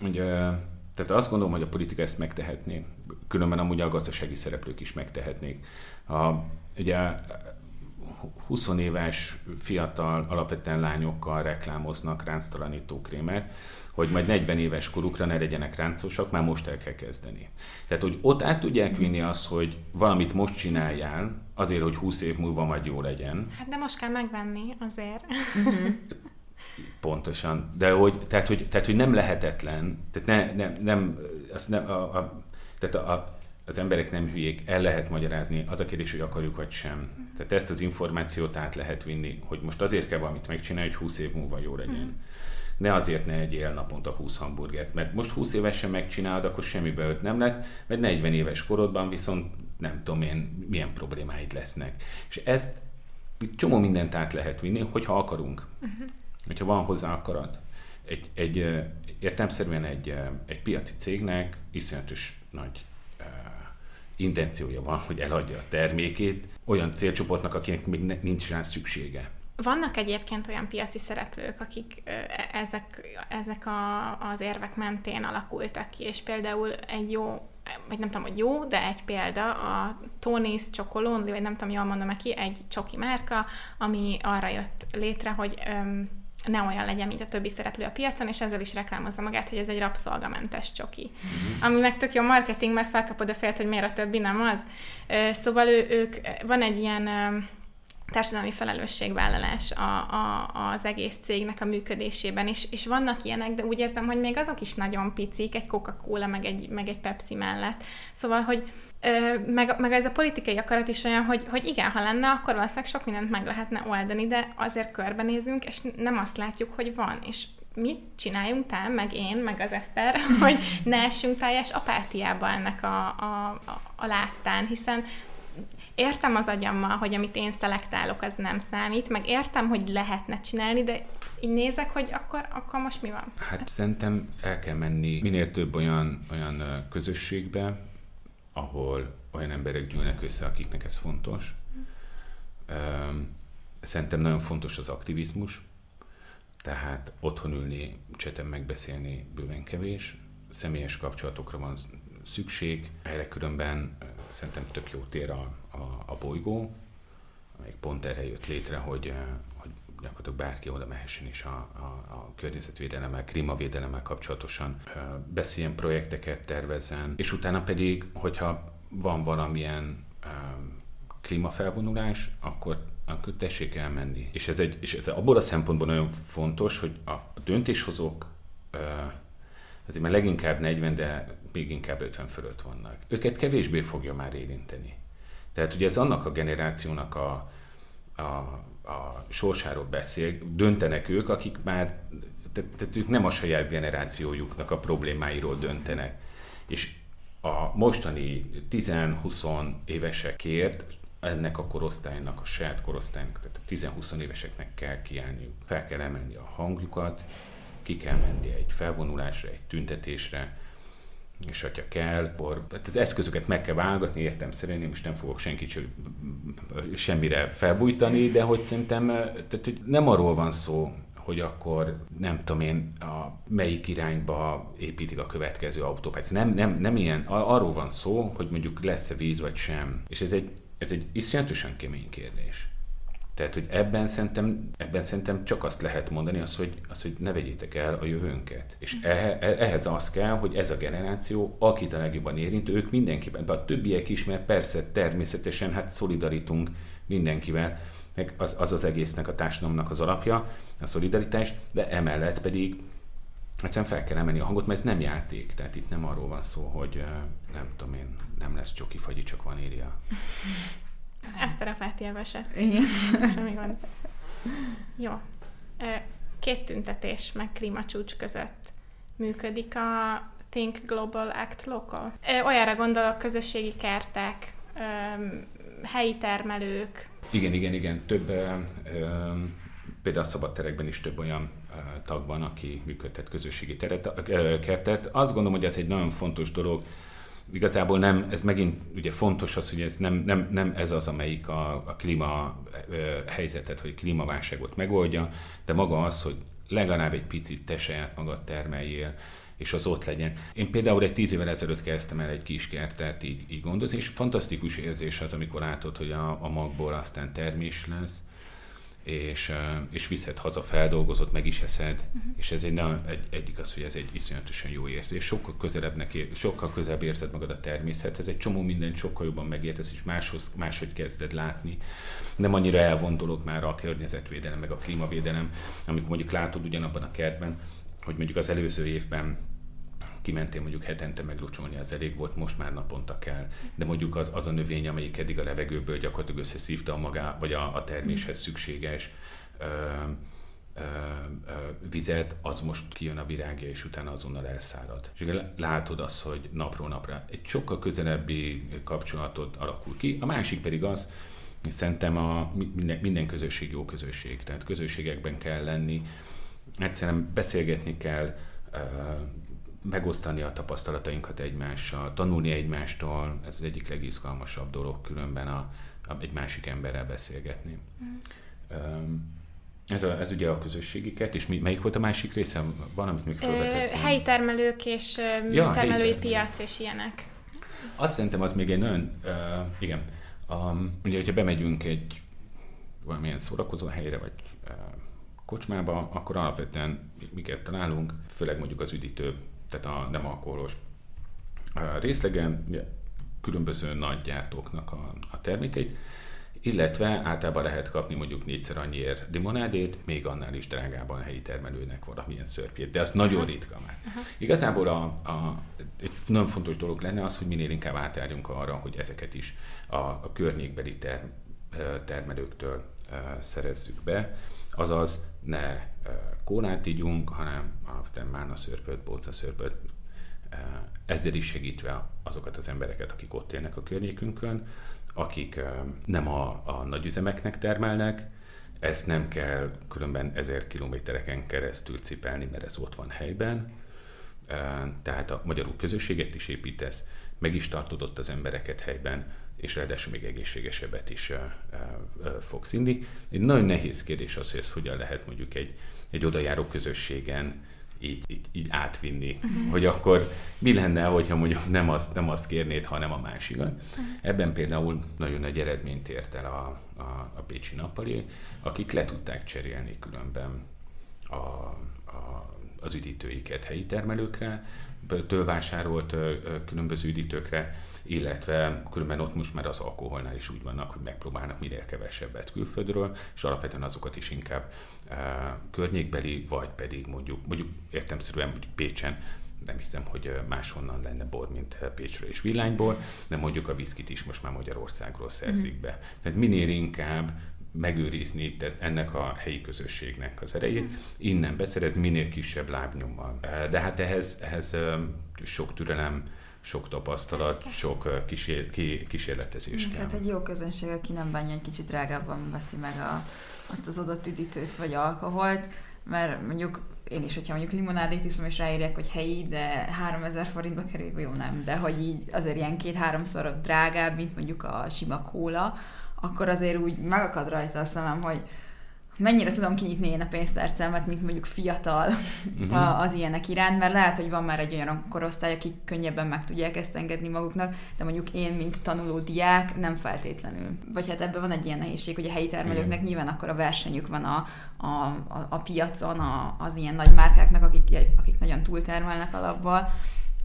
ugye tehát azt gondolom, hogy a politika ezt megtehetné, különben amúgy a gazdasági szereplők is megtehetnék. A, ugye 20 éves fiatal, alapvetően lányokkal reklámoznak ránctalanító krémet, hogy majd 40 éves korukra ne legyenek ráncosak, már most el kell kezdeni. Tehát, hogy ott át tudják vinni azt, hogy valamit most csináljál, azért, hogy 20 év múlva majd jó legyen. Hát de most kell megvenni azért. Mhm. Pontosan. De hogy, tehát, hogy, tehát, hogy nem lehetetlen, tehát ne, ne, nem, azt nem a, a, tehát a, az emberek nem hülyék, el lehet magyarázni, az a kérdés, hogy akarjuk vagy sem. Tehát ezt az információt át lehet vinni, hogy most azért kell valamit megcsinálni, hogy 20 év múlva jó legyen. Mm. Ne azért ne egyél naponta 20 hamburgert, mert most 20 évesen megcsinálod, akkor semmi öt nem lesz, mert 40 éves korodban viszont nem tudom én, milyen problémáid lesznek. És ezt csomó mindent át lehet vinni, hogyha akarunk. Uh-huh hogyha van hozzá akarat. Egy, egy értelmszerűen egy, egy piaci cégnek iszonyatos nagy intenciója van, hogy eladja a termékét olyan célcsoportnak, akinek még nincs rá szüksége. Vannak egyébként olyan piaci szereplők, akik e, ezek, ezek a, az érvek mentén alakultak ki, és például egy jó, vagy nem tudom, hogy jó, de egy példa a Tony's Chocolonely, vagy nem tudom, jól mondom ki, egy csoki márka, ami arra jött létre, hogy um, ne olyan legyen, mint a többi szereplő a piacon, és ezzel is reklámozza magát, hogy ez egy rabszolgamentes csoki. Uh-huh. Ami meg tök jó marketing, mert felkapod a fejet, hogy miért a többi nem az. Szóval ő, ők, van egy ilyen társadalmi felelősségvállalás a, a, az egész cégnek a működésében, és, és vannak ilyenek, de úgy érzem, hogy még azok is nagyon picik, egy Coca-Cola, meg egy, meg egy Pepsi mellett. Szóval, hogy meg, meg ez a politikai akarat is olyan, hogy, hogy igen, ha lenne, akkor valószínűleg sok mindent meg lehetne oldani, de azért körbenézünk, és nem azt látjuk, hogy van. És mit csináljunk te, meg én, meg az Eszter, hogy ne essünk teljes apátiába ennek a, a, a, láttán, hiszen értem az agyammal, hogy amit én szelektálok, az nem számít, meg értem, hogy lehetne csinálni, de így nézek, hogy akkor, akkor most mi van? Hát szerintem el kell menni minél több olyan, olyan közösségbe, ahol olyan emberek gyűlnek össze, akiknek ez fontos. Szerintem nagyon fontos az aktivizmus, tehát otthon ülni, cseten megbeszélni bőven kevés, személyes kapcsolatokra van szükség, erre különben szerintem tök jó tér a, a, a bolygó, amelyik pont erre jött létre, hogy, gyakorlatilag bárki oda mehessen is a, a, a környezetvédelemmel, klímavédelemmel kapcsolatosan beszéljen projekteket, tervezzen, és utána pedig, hogyha van valamilyen klímafelvonulás, akkor, akkor tessék elmenni. És ez, egy, és ez abból a szempontból nagyon fontos, hogy a döntéshozók azért már leginkább 40, de még inkább 50 fölött vannak. Őket kevésbé fogja már érinteni. Tehát ugye ez annak a generációnak a, a, a sorsáról beszél, döntenek ők, akik már, tehát, tehát ők nem a saját generációjuknak a problémáiról döntenek. És a mostani 10-20 évesekért ennek a korosztálynak, a saját korosztálynak, tehát a 10-20 éveseknek kell kiállniuk. Fel kell emelni a hangjukat, ki kell menni egy felvonulásra, egy tüntetésre, és hogyha kell, akkor hát az eszközöket meg kell válogatni, értem szerint, én most nem fogok senkit semmire felbújtani, de hogy szerintem tehát, hogy nem arról van szó, hogy akkor nem tudom én, a melyik irányba építik a következő autópályát. Nem, nem, nem ilyen, arról van szó, hogy mondjuk lesz-e víz vagy sem. És ez egy, ez egy iszonyatosan kemény kérdés. Tehát, hogy ebben szerintem, ebben szerintem csak azt lehet mondani, az, hogy, az, hogy ne vegyétek el a jövőnket. És e, ehhez az kell, hogy ez a generáció, akit a legjobban érint, ők mindenkiben, de a többiek is, mert persze természetesen hát szolidarítunk mindenkivel, meg az, az az egésznek a társadalomnak az alapja, a szolidaritás, de emellett pedig egyszerűen fel kell emelni a hangot, mert ez nem játék, tehát itt nem arról van szó, hogy nem tudom én, nem lesz csoki fagyi, csak van írja. Ezt terapáti elveset. Igen. Semmi gond. Jó. Két tüntetés meg klímacsúcs között működik a Think Global Act Local. Olyanra gondolok, közösségi kertek, helyi termelők. Igen, igen, igen. Több, például a szabadterekben is több olyan tag van, aki működtet közösségi teret, kertet. Azt gondolom, hogy ez egy nagyon fontos dolog, igazából nem, ez megint ugye fontos az, hogy ez nem, nem, nem ez az, amelyik a, a klíma helyzetet, vagy klímaválságot megoldja, de maga az, hogy legalább egy picit te saját magad termeljél, és az ott legyen. Én például egy tíz évvel ezelőtt kezdtem el egy kis kertet így, így gondozni, és fantasztikus érzés az, amikor látod, hogy a, a magból aztán termés lesz, és, és viszed haza feldolgozott, meg is eszed, uh-huh. és ez egy, egy, egyik az, hogy ez egy iszonyatosan jó érzés. Sokkal közelebb, ér, sokkal közelebb érzed magad a természethez, egy csomó mindent sokkal jobban megértesz, és máshoz, máshogy kezded látni. Nem annyira elvon dolog már a környezetvédelem, meg a klímavédelem, amikor mondjuk látod ugyanabban a kertben, hogy mondjuk az előző évben kimentél mondjuk hetente meglocsolni, az elég volt, most már naponta kell. De mondjuk az, az a növény, amelyik eddig a levegőből gyakorlatilag összeszívta a magá, vagy a, a terméshez szükséges ö, ö, ö, vizet, az most kijön a virágja, és utána azonnal elszárad. És látod azt, hogy napról napra egy sokkal közelebbi kapcsolatot alakul ki. A másik pedig az, szerintem a minden, minden közösség jó közösség, tehát közösségekben kell lenni, egyszerűen beszélgetni kell, megosztani a tapasztalatainkat egymással, tanulni egymástól, ez az egyik legizgalmasabb dolog különben a, a, egy másik emberrel beszélgetni. Mm. Ez, a, ez ugye a közösségi kert, és mi, melyik volt a másik része? Van, amit még felvetettem. Helyi termelők és ja, termelői piac és ilyenek. Azt szerintem az még egy nagyon, uh, igen, um, ugye, hogyha bemegyünk egy valamilyen szórakozó helyre, vagy uh, kocsmába, akkor alapvetően miket találunk, főleg mondjuk az üdítő tehát a nem alkoholos részlegen különböző nagy gyártóknak a, a termékeit, illetve általában lehet kapni mondjuk négyszer annyiért limonádét, még annál is drágában a helyi termelőnek valamilyen szörpjét, de az nagyon ritka már. Aha. Igazából a, a, egy nagyon fontos dolog lenne az, hogy minél inkább átjárjunk arra, hogy ezeket is a, a környékbeli ter, termelőktől szerezzük be, azaz ne kólát ígyunk, hanem alapvetően mána szörpöt, bóca szörpöt, ezzel is segítve azokat az embereket, akik ott élnek a környékünkön, akik nem a, a nagyüzemeknek termelnek, ezt nem kell különben ezer kilométereken keresztül cipelni, mert ez ott van helyben. Tehát a magyarul közösséget is építesz, meg is tartod ott az embereket helyben, és ráadásul még egészségesebbet is fogsz inni. Egy nagyon nehéz kérdés az, hogy ez hogyan lehet mondjuk egy, egy odajáró közösségen így, így, így átvinni. Uh-huh. Hogy akkor mi lenne, hogyha mondjuk nem azt, nem azt kérnéd, hanem a másikat. Uh-huh. Ebben például nagyon nagy eredményt ért el a, a, a Pécsi Nappali, akik le tudták cserélni különben a, a, az üdítőiket helyi termelőkre, től vásárolt különböző üdítőkre, illetve különben ott most már az alkoholnál is úgy vannak, hogy megpróbálnak minél kevesebbet külföldről, és alapvetően azokat is inkább környékbeli, vagy pedig mondjuk, mondjuk értemszerűen mondjuk Pécsen, nem hiszem, hogy máshonnan lenne bor, mint Pécsről és Villányból, de mondjuk a viszkit is most már Magyarországról szerzik mm. be. Tehát minél inkább megőrizni ennek a helyi közösségnek az erejét, innen beszerezni minél kisebb lábnyommal. De hát ehhez, ehhez sok türelem, sok tapasztalat, Persze. sok kísér, kísérletezés kell. Hát egy jó közönség, aki nem bánja, egy kicsit drágábban veszi meg a, azt az adott üdítőt vagy alkoholt, mert mondjuk én is, hogyha mondjuk limonádét iszom, és ráírják, hogy helyi, de 3000 forintba kerül, jó nem, de hogy így azért ilyen két-háromszor drágább, mint mondjuk a sima kóla, akkor azért úgy megakad rajta a szemem, hogy mennyire tudom kinyitni én a pénztárcámat, mint mondjuk fiatal uh-huh. az ilyenek iránt, mert lehet, hogy van már egy olyan korosztály, akik könnyebben meg tudják ezt engedni maguknak, de mondjuk én, mint tanuló diák, nem feltétlenül. Vagy hát ebben van egy ilyen nehézség, hogy a helyi termelőknek Igen. nyilván akkor a versenyük van a, a, a, a piacon, a, az ilyen nagy márkáknak, akik, akik nagyon túltermelnek alapból,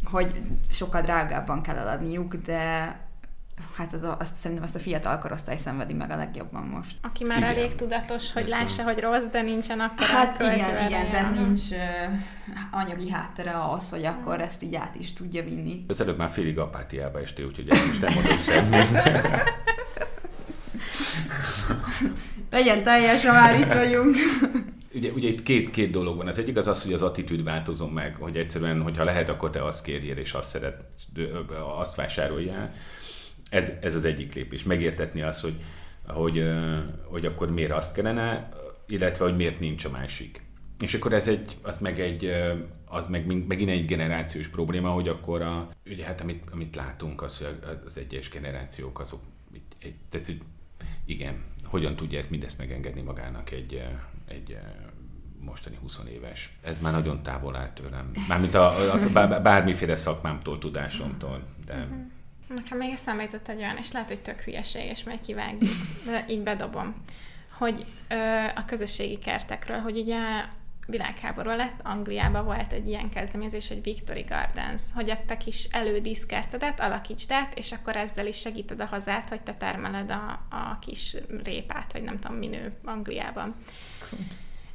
hogy sokkal drágábban kell eladniuk, de hát az a, azt szerintem azt a fiatal korosztály szenvedi meg a legjobban most. Aki már igen. elég tudatos, hogy Viszont. lássa, hogy rossz, de nincsen akkor Hát igen, igen, tehát nincs uh, anyagi háttere ahhoz, hogy akkor ezt így át is tudja vinni. Az előbb már félig apátiába estél, úgyhogy ezt most nem mondom semmit. Legyen teljes, ha már itt vagyunk. Ugye, ugye itt két, két dolog van. Az egyik az az, hogy az attitűd változom meg, hogy egyszerűen, hogyha lehet, akkor te azt kérjél, és azt szeret, azt vásároljál ez, ez az egyik lépés. Megértetni azt, hogy, hogy, hogy akkor miért azt kellene, illetve hogy miért nincs a másik. És akkor ez egy, az meg egy, az meg megint egy generációs probléma, hogy akkor a, ugye hát amit, amit látunk, az, hogy az egyes generációk azok, egy, tehát, hogy igen, hogyan tudja ezt mindezt megengedni magának egy, egy mostani 20 éves. Ez már nagyon távol áll tőlem. Mármint a, az, bármiféle szakmámtól, tudásomtól. De, uh-huh. Nekem még eszembe jutott egy olyan, és lehet, hogy tök hülyeség, és majd kivágjuk, de így bedobom, hogy ö, a közösségi kertekről, hogy ugye világháború lett, Angliában volt egy ilyen kezdeményezés, hogy Victory Gardens, hogy a te kis elődíszkertedet alakítsd át, és akkor ezzel is segíted a hazát, hogy te termeled a, a kis répát, vagy nem tudom, minő Angliában. Cool.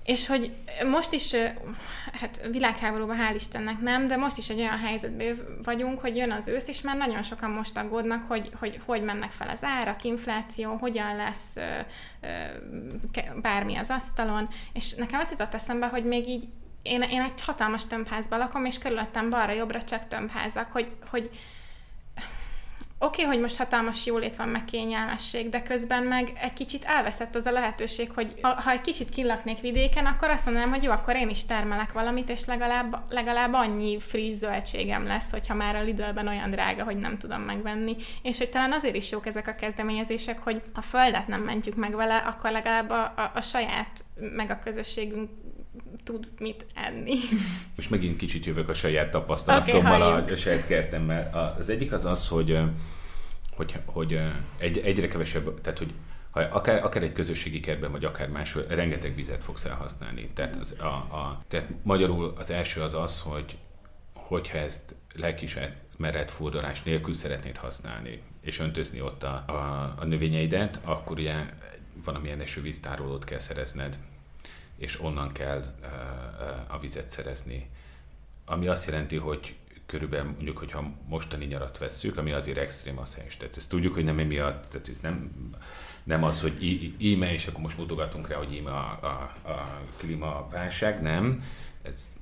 És hogy most is, hát világháborúban hál' Istennek nem, de most is egy olyan helyzetben vagyunk, hogy jön az ősz, és már nagyon sokan most aggódnak, hogy hogy, hogy mennek fel az árak, infláció, hogyan lesz bármi az asztalon, és nekem azt jutott eszembe, hogy még így én, én egy hatalmas tömbházban lakom, és körülöttem balra-jobbra csak tömbházak, hogy, hogy oké, okay, hogy most hatalmas jólét van, meg kényelmesség, de közben meg egy kicsit elveszett az a lehetőség, hogy ha, ha egy kicsit kilaknék vidéken, akkor azt mondanám, hogy jó, akkor én is termelek valamit, és legalább, legalább annyi friss zöldségem lesz, hogyha már a Lidlben olyan drága, hogy nem tudom megvenni. És hogy talán azért is jók ezek a kezdeményezések, hogy a földet nem mentjük meg vele, akkor legalább a, a, a saját, meg a közösségünk tud mit enni. Most megint kicsit jövök a saját tapasztalatommal, okay, a, a saját kertemmel. Az egyik az az, hogy, hogy, hogy egy, egyre kevesebb, tehát hogy ha akár, akár egy közösségi kertben, vagy akár máshol, rengeteg vizet fogsz elhasználni. Tehát, az, a, a, tehát magyarul az első az az, hogy hogyha ezt lelkismeret fordulás nélkül szeretnéd használni, és öntözni ott a, a, a növényeidet, akkor ugye valamilyen esővíztárolót kell szerezned, és onnan kell a vizet szerezni. Ami azt jelenti, hogy körülbelül mondjuk, hogyha mostani nyarat vesszük, ami azért extrém a szens. Tehát ezt tudjuk, hogy nem emiatt, tehát ez nem, nem az, hogy íme, és akkor most mutogatunk rá, hogy íme a, a, a klímaválság, nem. Ez,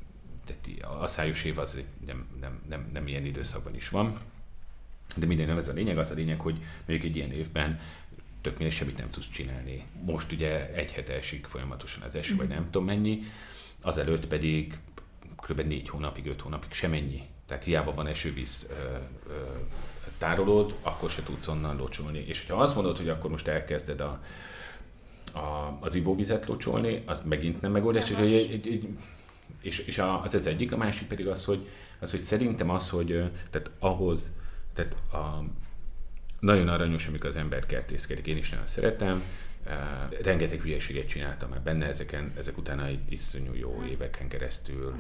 tehát a szájus év az nem, nem, nem, nem ilyen időszakban is van. De minden nem ez a lényeg, az a lényeg, hogy mondjuk egy ilyen évben tök mindegy, semmit nem tudsz csinálni. Most ugye egy hete esik folyamatosan az eső, mm. vagy nem tudom mennyi, azelőtt pedig kb. négy hónapig, öt hónapig semennyi. Tehát hiába van esővíz ö, ö, tárolód, akkor se tudsz onnan locsolni. És hogyha azt mondod, hogy akkor most elkezded a, a, az ivóvizet locsolni, az megint nem megoldás, és egy, egy, és, és az ez egyik, a másik pedig az, hogy, az, hogy szerintem az, hogy tehát ahhoz, tehát a, nagyon aranyos, amikor az ember kertészkedik, én is nagyon szeretem, rengeteg hülyeséget csináltam már benne, ezeken, ezek utána egy iszonyú jó éveken keresztül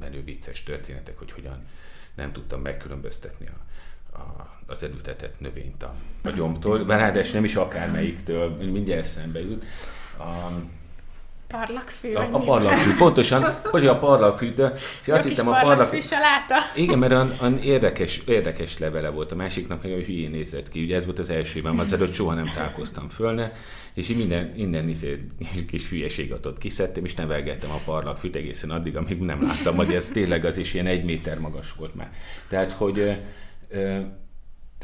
menő vicces történetek, hogy hogyan nem tudtam megkülönböztetni a, a, az elültetett növényt a, a gyomtól, ráadásul nem is akármelyiktől, mindjárt eszembe jut. Um, Parlagfű. A, a parlagfű, pontosan, hogy a parlagfű, de és azt hittem a parlagfű saláta. Igen, mert olyan, olyan, érdekes, érdekes levele volt, a másiknak meg a hülyén nézett ki, ugye ez volt az elsőben, az előtt soha nem találkoztam fölne, és így minden, minden izé, kis hülyeséget ott kiszedtem, és nevelgettem a parlagfűt egészen addig, amíg nem láttam, hogy ez tényleg az is ilyen egy méter magas volt már. Tehát, hogy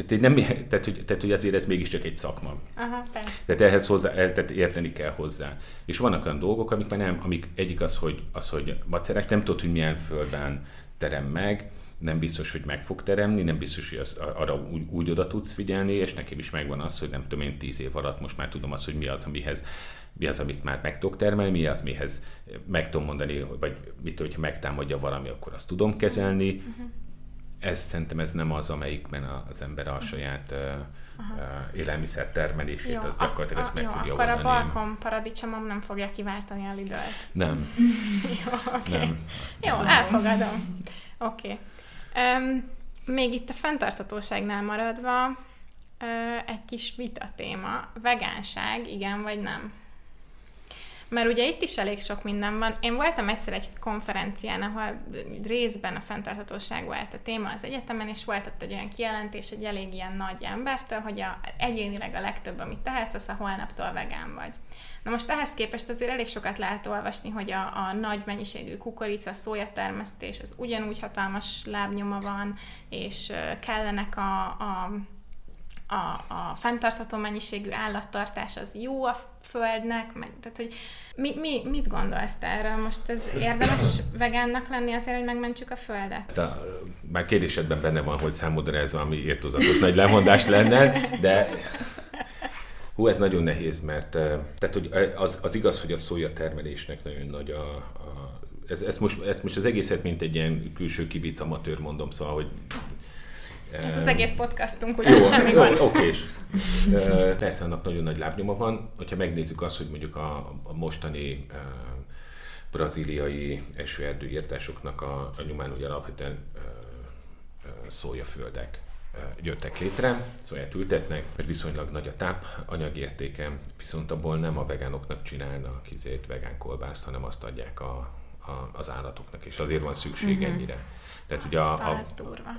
tehát, hogy nem, tehát, hogy, tehát, hogy azért ez mégiscsak egy szakma. Aha, persze. Tehát ehhez hozzá, tehát érteni kell hozzá. És vannak olyan dolgok, amik már nem, amik egyik az, hogy, az, hogy macerák, nem tudod, hogy milyen földben terem meg, nem biztos, hogy meg fog teremni, nem biztos, hogy az, arra úgy, úgy oda tudsz figyelni, és nekem is megvan az, hogy nem tudom én tíz év alatt most már tudom azt, hogy mi az, amihez mi az, amit már meg tudok termelni, mi az, mihez meg tudom mondani, vagy mit, hogyha megtámadja valami, akkor azt tudom kezelni. Uh-huh ez szerintem ez nem az, amelyikben az ember a saját Aha. élelmiszer termelését, jó, az gyakorlatilag ezt meg jó, fogja akkor oldani. a balkon paradicsomom nem fogja kiváltani a lidőt. Nem. jó. Okay. Nem. Jó, elfogadom. Oké. Okay. Um, még itt a fenntarthatóságnál maradva, uh, egy kis vita téma. Vegánság, igen vagy nem? Mert ugye itt is elég sok minden van. Én voltam egyszer egy konferencián, ahol részben a fenntarthatóság volt a téma az egyetemen, és volt ott egy olyan kijelentés egy elég ilyen nagy embertől, hogy a, egyénileg a legtöbb, amit tehetsz, az a holnaptól vegán vagy. Na most ehhez képest azért elég sokat lehet olvasni, hogy a, a nagy mennyiségű kukorica, szójatermesztés, az ugyanúgy hatalmas lábnyoma van, és kellenek a, a a, a fenntartható mennyiségű állattartás az jó a földnek, meg, tehát hogy mi, mi, mit gondolsz erről? Most ez érdemes vegánnak lenni azért, hogy megmentsük a földet? De, már kérdésedben benne van, hogy számodra ez valami értozatos nagy lemondás lenne, de Hú, ez nagyon nehéz, mert tehát, hogy az, az igaz, hogy a szója termelésnek nagyon nagy a, a ez, ez, most, ez most az egészet, mint egy ilyen külső kibic amatőr mondom, szóval, hogy ez az egész podcastunk, ugye semmi jó, van. Oké, persze annak nagyon nagy lábnyoma van. Hogyha megnézzük azt, hogy mondjuk a, a mostani uh, brazíliai esőerdőírtásoknak a, a nyomán ugye alapvetően uh, szójaföldek jöttek létre, szóját ültetnek, mert viszonylag nagy a táp anyagértéke, viszont abból nem a vegánoknak csinálnak izét, vegán kolbászt, hanem azt adják a, a, az állatoknak, és azért van szükség uh-huh. ennyire. Tehát ugye a, a,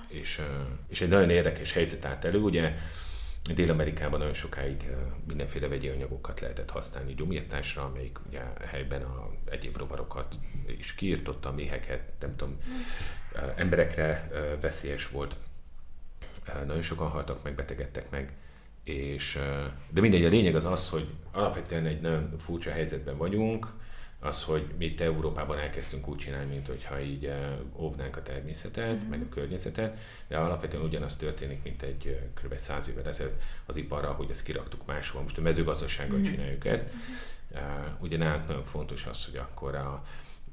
és, és egy nagyon érdekes helyzet állt elő, ugye Dél-Amerikában nagyon sokáig mindenféle vegyi anyagokat lehetett használni gyomírtásra, amelyik ugye helyben a egyéb rovarokat is kiirtotta, méheket, nem tudom, emberekre veszélyes volt. Nagyon sokan haltak meg, betegedtek meg. És, de mindegy, a lényeg az az, hogy alapvetően egy nagyon furcsa helyzetben vagyunk, az, hogy mi itt Európában elkezdtünk úgy csinálni, mint hogyha így eh, óvnánk a természetet, mm-hmm. meg a környezetet, de alapvetően ugyanaz történik, mint egy eh, kb. száz évvel ezelőtt az iparra, hogy ezt kiraktuk máshol. Most a mezőgazdasággal mm-hmm. csináljuk ezt. Mm-hmm. Ugye nálunk nagyon fontos az, hogy akkor a,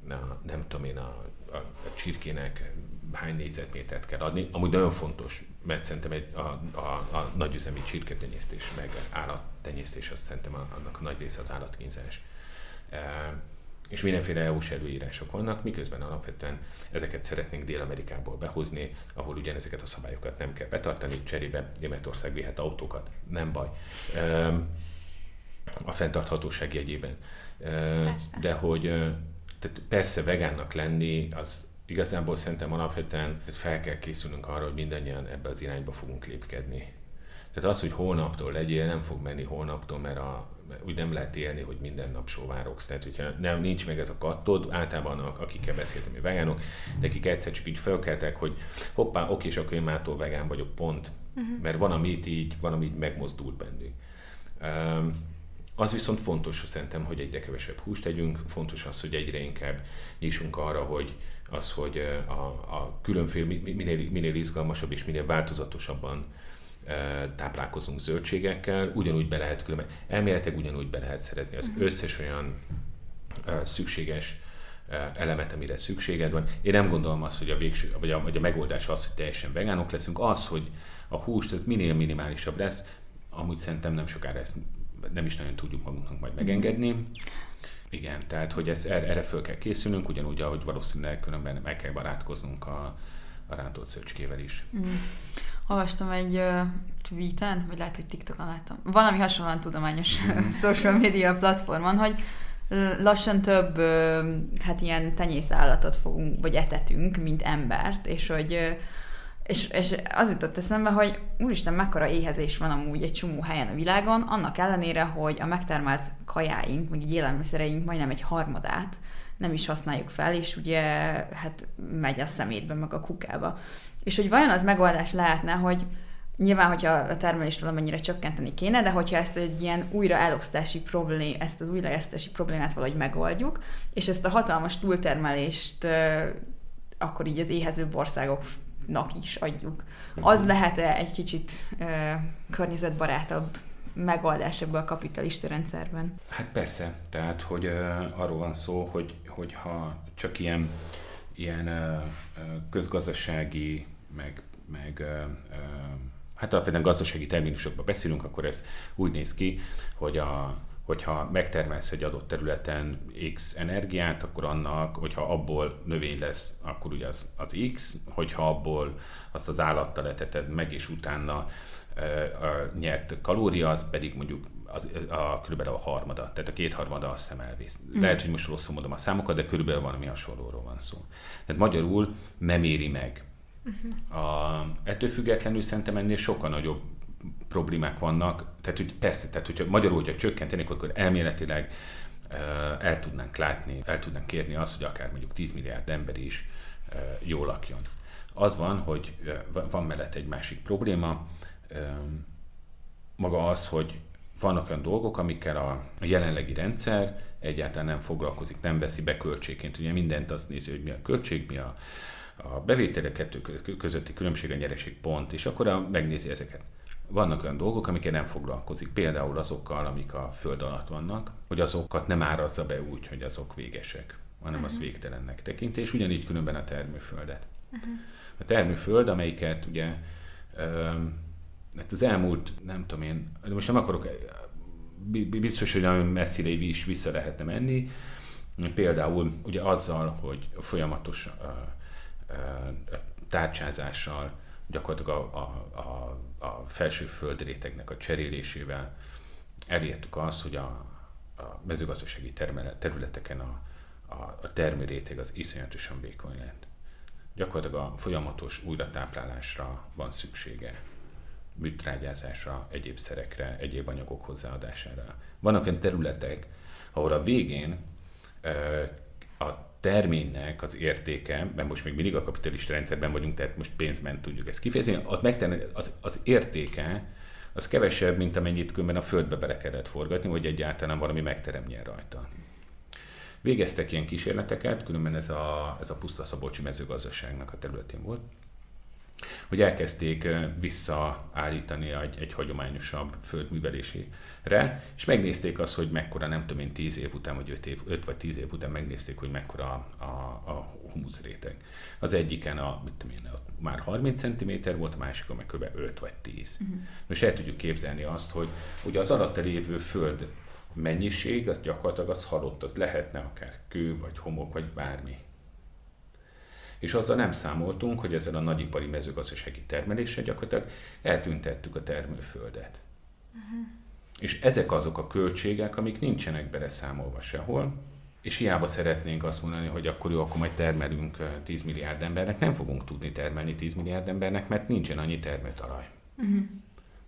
a nem tudom én, a, a, a csirkének hány négyzetmétert kell adni. Amúgy nagyon fontos, mert szerintem egy, a, a, a nagyüzemi csirketenyésztés, meg állattenyésztés, azt szerintem annak a nagy része az állatkínzás és mindenféle EU-s előírások vannak, miközben alapvetően ezeket szeretnénk Dél-Amerikából behozni, ahol ugyanezeket a szabályokat nem kell betartani, cserébe Németország vihet autókat, nem baj. A fenntarthatóság jegyében. Persze. De hogy tehát persze vegánnak lenni, az igazából szerintem alapvetően fel kell készülnünk arra, hogy mindannyian ebbe az irányba fogunk lépkedni. Tehát az, hogy holnaptól legyél, nem fog menni holnaptól, mert a, úgy nem lehet élni, hogy minden nap sóvárogsz. Tehát, hogyha nem, nincs meg ez a kattod, általában akikkel beszéltem, hogy vegánok, nekik egyszer csak így felkeltek, hogy hoppá, oké, és akkor én mától vegán vagyok, pont. Uh-huh. Mert van, amit így, van, amit megmozdult bennük. Um, az viszont fontos, hogy szerintem, hogy egyre kevesebb húst tegyünk, fontos az, hogy egyre inkább nyissunk arra, hogy az, hogy a, a különféle, minél, minél izgalmasabb és minél változatosabban táplálkozunk zöldségekkel, ugyanúgy be lehet különben, elméletileg ugyanúgy be lehet szerezni az uh-huh. összes olyan szükséges elemet, amire szükséged van. Én nem gondolom azt, hogy a, végső, vagy a, vagy a megoldás az, hogy teljesen vegánok leszünk. Az, hogy a húst ez minél minimálisabb lesz, amúgy szerintem nem sokára ezt nem is nagyon tudjuk magunknak majd megengedni. Igen, tehát hogy ez, erre, erre föl kell készülnünk, ugyanúgy, ahogy valószínűleg különben meg kell barátkoznunk a, a rántott szöcskével is. Mm. Olvastam egy uh, tweeten, vagy lehet, hogy TikTokon láttam, valami hasonlóan tudományos mm. social media platformon, hogy lassan több hát ilyen tenyészállatot fogunk, vagy etetünk, mint embert, és hogy és, és az jutott eszembe, hogy úristen, mekkora éhezés van amúgy egy csomó helyen a világon, annak ellenére, hogy a megtermelt kajáink, meg egy élelmiszereink majdnem egy harmadát nem is használjuk fel, és ugye hát megy a szemétbe, meg a kukába. És hogy vajon az megoldás lehetne, hogy nyilván, hogyha a termelést valamennyire csökkenteni kéne, de hogyha ezt egy ilyen újraelosztási problém, ezt az újraelosztási problémát valahogy megoldjuk, és ezt a hatalmas túltermelést akkor így az éhezőbb országoknak is adjuk. Az lehet-e egy kicsit környezetbarátabb megoldás ebből a kapitalista rendszerben? Hát persze, tehát hogy uh, arról van szó, hogy, hogy ha csak ilyen, ilyen közgazdasági, meg, meg hát alapvetően gazdasági terminusokban beszélünk, akkor ez úgy néz ki, hogy a, hogyha megtermelsz egy adott területen X energiát, akkor annak, hogyha abból növény lesz, akkor ugye az, az X, hogyha abból azt az állattal eteted meg, és utána a nyert kalória, az pedig mondjuk az, a, körülbelül a harmada, tehát a kétharmada azt hiszem elvész. Mm. Lehet, hogy most rosszul mondom a számokat, de körülbelül valami hasonlóról van szó. Tehát magyarul nem éri meg. Uh-huh. A, ettől függetlenül szerintem ennél sokkal nagyobb problémák vannak. Tehát, hogy persze, tehát, hogyha magyarul, hogyha csökkentenék, akkor elméletileg el tudnánk látni, el tudnánk kérni azt, hogy akár mondjuk 10 milliárd ember is jól lakjon. Az van, hogy van mellett egy másik probléma, maga az, hogy vannak olyan dolgok, amikkel a, jelenlegi rendszer egyáltalán nem foglalkozik, nem veszi be költségként. Ugye mindent azt nézi, hogy mi a költség, mi a, a bevételek kettő közötti különbség, a nyereség pont, és akkor a, megnézi ezeket. Vannak olyan dolgok, amikkel nem foglalkozik, például azokkal, amik a föld alatt vannak, hogy azokat nem árazza be úgy, hogy azok végesek, hanem uh-huh. azt végtelennek tekinti, és ugyanígy különben a termőföldet. Uh-huh. A termőföld, amelyiket ugye hát az elmúlt, nem tudom én, most nem akarok, biztos, hogy nagyon messzire is vissza lehetne menni, például ugye azzal, hogy folyamatos uh, uh, tárcsázással, gyakorlatilag a, a, a, a felső földrétegnek a cserélésével elértük azt, hogy a, a mezőgazdasági területeken a, a, a termőréteg az iszonyatosan vékony lett. Gyakorlatilag a folyamatos újratáplálásra van szüksége műtrágyázásra, egyéb szerekre, egyéb anyagok hozzáadására. Vannak olyan területek, ahol a végén a terménynek az értéke, mert most még mindig a kapitalista rendszerben vagyunk, tehát most pénzben tudjuk ezt kifejezni, az, az értéke az kevesebb, mint amennyit különben a földbe bele kellett forgatni, hogy egyáltalán valami megteremjen rajta. Végeztek ilyen kísérleteket, különben ez a, ez a puszta szabolcsi mezőgazdaságnak a területén volt, hogy elkezdték visszaállítani egy, egy hagyományosabb földművelésére, és megnézték azt, hogy mekkora, nem tudom én, 10 év után, vagy 5, év, 5 vagy 10 év után megnézték, hogy mekkora a, a, a humuszréteg. Az egyiken a, mit tudom én, már 30 cm volt, a másikon meg kb. 5 vagy 10. Uh-huh. Most el tudjuk képzelni azt, hogy ugye az alatta lévő föld mennyiség, az gyakorlatilag az halott, az lehetne akár kő, vagy homok, vagy bármi és azzal nem számoltunk, hogy ezzel a nagyipari mezőgazdasági termeléssel gyakorlatilag eltüntettük a termőföldet. Uh-huh. És ezek azok a költségek, amik nincsenek beleszámolva sehol, és hiába szeretnénk azt mondani, hogy akkor jó, akkor majd termelünk 10 milliárd embernek, nem fogunk tudni termelni 10 milliárd embernek, mert nincsen annyi termőtalaj. Uh-huh.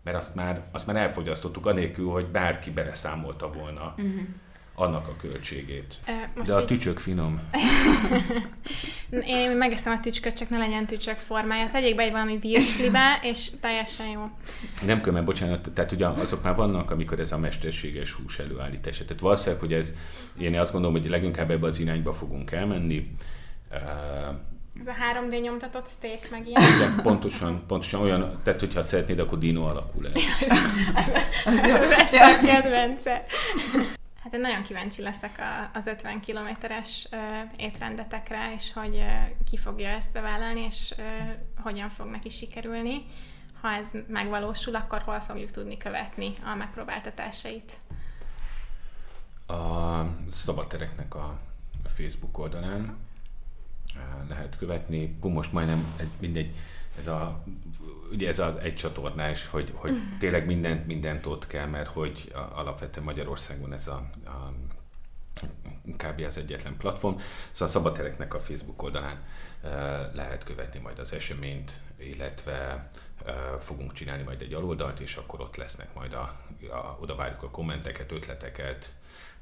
Mert azt már, azt már elfogyasztottuk anélkül, hogy bárki beleszámolta volna. Uh-huh annak a költségét. Most De a tücsök finom. Én megeszem a tücsköt, csak ne legyen tücsök formája. Tegyék be egy valami virslibe, és teljesen jó. Nem kell, mert bocsánat, tehát ugye azok már vannak, amikor ez a mesterséges hús előállítás. Tehát valószínűleg, hogy ez, én azt gondolom, hogy leginkább ebbe az irányba fogunk elmenni. Ez a 3D nyomtatott steak meg ilyen. Igen, pontosan, pontosan olyan, tehát hogyha szeretnéd, akkor dino alakul ez. ez, ez, ez, ez a kedvence. Hát én nagyon kíváncsi leszek a, az 50 kilométeres étrendetekre, és hogy ki fogja ezt bevállalni, és hogyan fog neki sikerülni. Ha ez megvalósul, akkor hol fogjuk tudni követni a megpróbáltatásait? A szabadtereknek a Facebook oldalán lehet követni. Most majdnem mindegy, ez a, ugye ez az egy csatornás, hogy, hogy mm. tényleg mindent, mindent ott kell, mert hogy alapvetően Magyarországon ez a, a kb. az egyetlen platform. Szóval a szabadtereknek a Facebook oldalán lehet követni majd az eseményt, illetve fogunk csinálni majd egy aloldalt, és akkor ott lesznek majd a, a oda várjuk a kommenteket, ötleteket,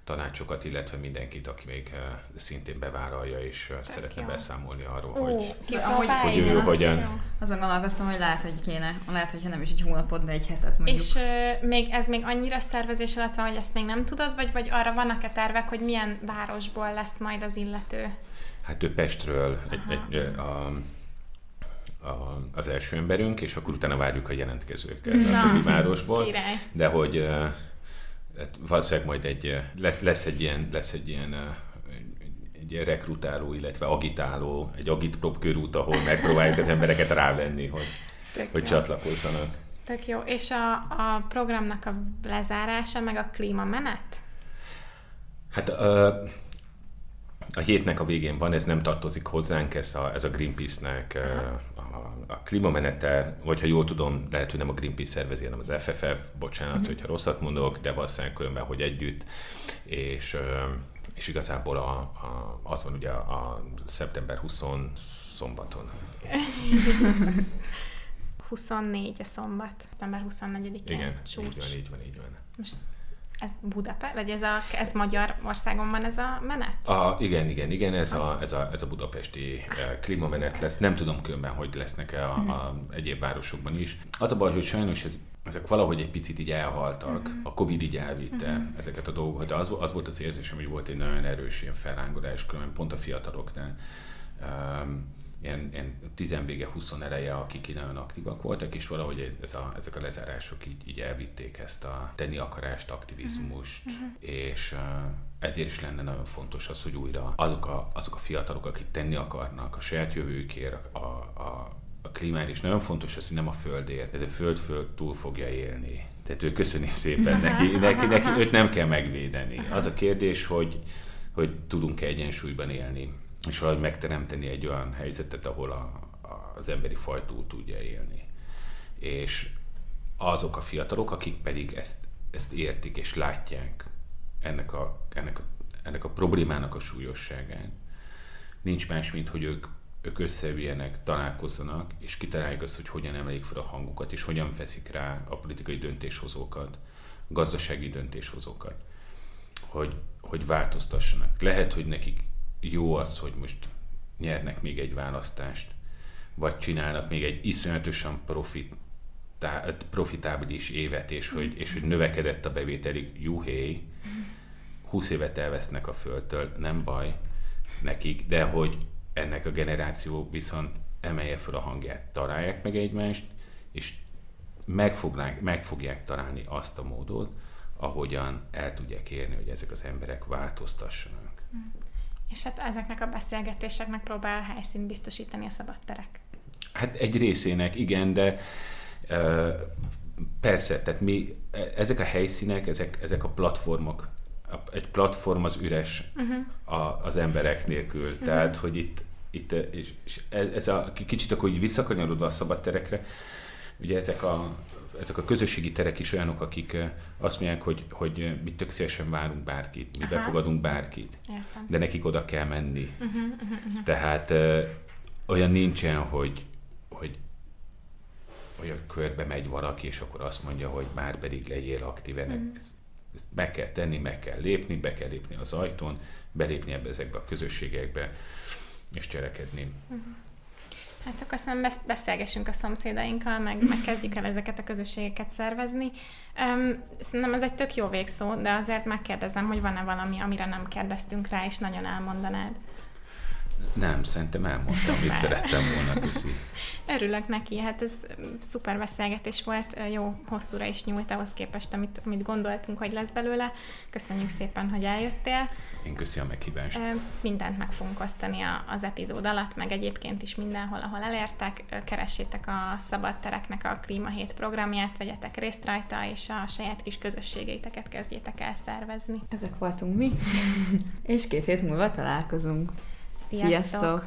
tanácsokat, illetve mindenkit, aki még uh, szintén bevállalja és uh, szeretne jó. beszámolni arról, Ó, hogy, ki, ahogy, hogy ő hogyan... Azon gondolkoztam, hogy lehet, hogy kéne, lehet, hogyha nem is egy hónapot, de egy hetet mondjuk. És uh, még ez még annyira szervezés alatt van, hogy ezt még nem tudod, vagy, vagy arra vannak-e tervek, hogy milyen városból lesz majd az illető? Hát ő Pestről egy, egy, a, a, az első emberünk, és akkor utána várjuk a jelentkezőket Na, a többi városból. Király. De hogy uh, hát valószínűleg majd egy, lesz egy ilyen, lesz egy ilyen egy ilyen rekrutáló, illetve agitáló, egy agitprop körút, ahol megpróbáljuk az embereket rávenni, hogy, hogy csatlakozzanak. Tök jó. És a, a programnak a lezárása, meg a klímamenet? Hát a, a hétnek a végén van, ez nem tartozik hozzánk, ez a, ez a Greenpeace-nek a klímamenete, vagy ha jól tudom, lehet, hogy nem a Greenpeace szervezi, hanem az FFF, bocsánat, mm. hogyha rosszat mondok, de valószínűleg különben, hogy együtt, és, és igazából a, a, az van ugye a, a szeptember 20 szombaton. 24 a szombat, szeptember 24-én. Igen, csúcs. így van, így van, így van. Most ez Budapest, vagy ez, a, ez Magyarországon van ez a menet? A, igen, igen, igen, ez a, ez a, ez a budapesti ah, klímamenet lesz. Nem tudom különben, hogy lesznek-e a, mhm. a egyéb városokban is. Az a baj, hogy sajnos ez, ezek valahogy egy picit így elhaltak. Uh-huh. A Covid így elvitte uh-huh. ezeket a dolgokat, de az, az volt az érzésem, hogy volt egy nagyon erős ilyen fellángolás, különben pont a fiataloknál. Um, ilyen, ilyen tizenvége, 20 eleje, akik nagyon aktívak voltak, és valahogy ez a, ezek a lezárások így, így elvitték ezt a tenni akarást, aktivizmust, uh-huh. és ezért is lenne nagyon fontos az, hogy újra azok a, azok a fiatalok, akik tenni akarnak a saját jövőkért, a, a, a klímáért, és nagyon fontos az, hogy nem a földért, de a föld föld túl fogja élni. Tehát ő köszöni szépen neki, neki, neki, őt nem kell megvédeni. Az a kérdés, hogy, hogy tudunk-e egyensúlyban élni és valahogy megteremteni egy olyan helyzetet, ahol a, a, az emberi faj túl tudja élni. És azok a fiatalok, akik pedig ezt, ezt értik és látják ennek a, ennek, a, ennek a problémának a súlyosságát, nincs más, mint hogy ők, ők összeüljenek, találkozzanak, és kitalálják azt, hogy hogyan emelik fel a hangukat, és hogyan veszik rá a politikai döntéshozókat, gazdasági döntéshozókat, hogy, hogy változtassanak. Lehet, hogy nekik jó az, hogy most nyernek még egy választást, vagy csinálnak még egy iszonyatosan profit, profitábilis évet, és hogy, és hogy növekedett a bevételig, juhé, 20 évet elvesznek a földtől, nem baj nekik, de hogy ennek a generáció viszont emelje fel a hangját, találják meg egymást, és meg, fognák, meg fogják találni azt a módot, ahogyan el tudják érni, hogy ezek az emberek változtassanak. És hát ezeknek a beszélgetéseknek próbál helyszínt biztosítani a szabadterek. Hát egy részének igen, de uh, persze, tehát mi, ezek a helyszínek, ezek, ezek a platformok, egy platform az üres uh-huh. a, az emberek nélkül. Uh-huh. Tehát, hogy itt, itt és, és ez a kicsit akkor így visszakanyarodva a szabadterekre, ugye ezek a ezek a közösségi terek is olyanok, akik azt mondják, hogy, hogy mi tök szívesen várunk bárkit, mi Aha. befogadunk bárkit, Értem. de nekik oda kell menni. Uh-huh, uh-huh, uh-huh. Tehát ö, olyan nincsen, hogy, hogy olyan körbe megy valaki, és akkor azt mondja, hogy már pedig legyél aktív. Uh-huh. Ezt, ezt meg kell tenni, meg kell lépni, be kell lépni az ajtón, belépni ebbe ezekbe a közösségekbe, és cselekedni. Uh-huh. Hát akkor aztán beszélgessünk a szomszédainkkal, meg, meg kezdjük el ezeket a közösségeket szervezni. Um, szerintem ez egy tök jó végszó, de azért megkérdezem, hogy van-e valami, amire nem kérdeztünk rá, és nagyon elmondanád. Nem, szerintem elmondtam, amit szerettem volna, köszi. Örülök neki, hát ez szuper beszélgetés volt, jó hosszúra is nyúlt ahhoz képest, amit, amit gondoltunk, hogy lesz belőle. Köszönjük szépen, hogy eljöttél. Én köszi a meghívást. Mindent meg fogunk osztani az epizód alatt, meg egyébként is mindenhol, ahol elértek. Keressétek a Szabad Tereknek a Klíma programját, vegyetek részt rajta, és a saját kis közösségeiteket kezdjétek el szervezni. Ezek voltunk mi, és két hét múlva találkozunk. Sziasztok! Sziasztok.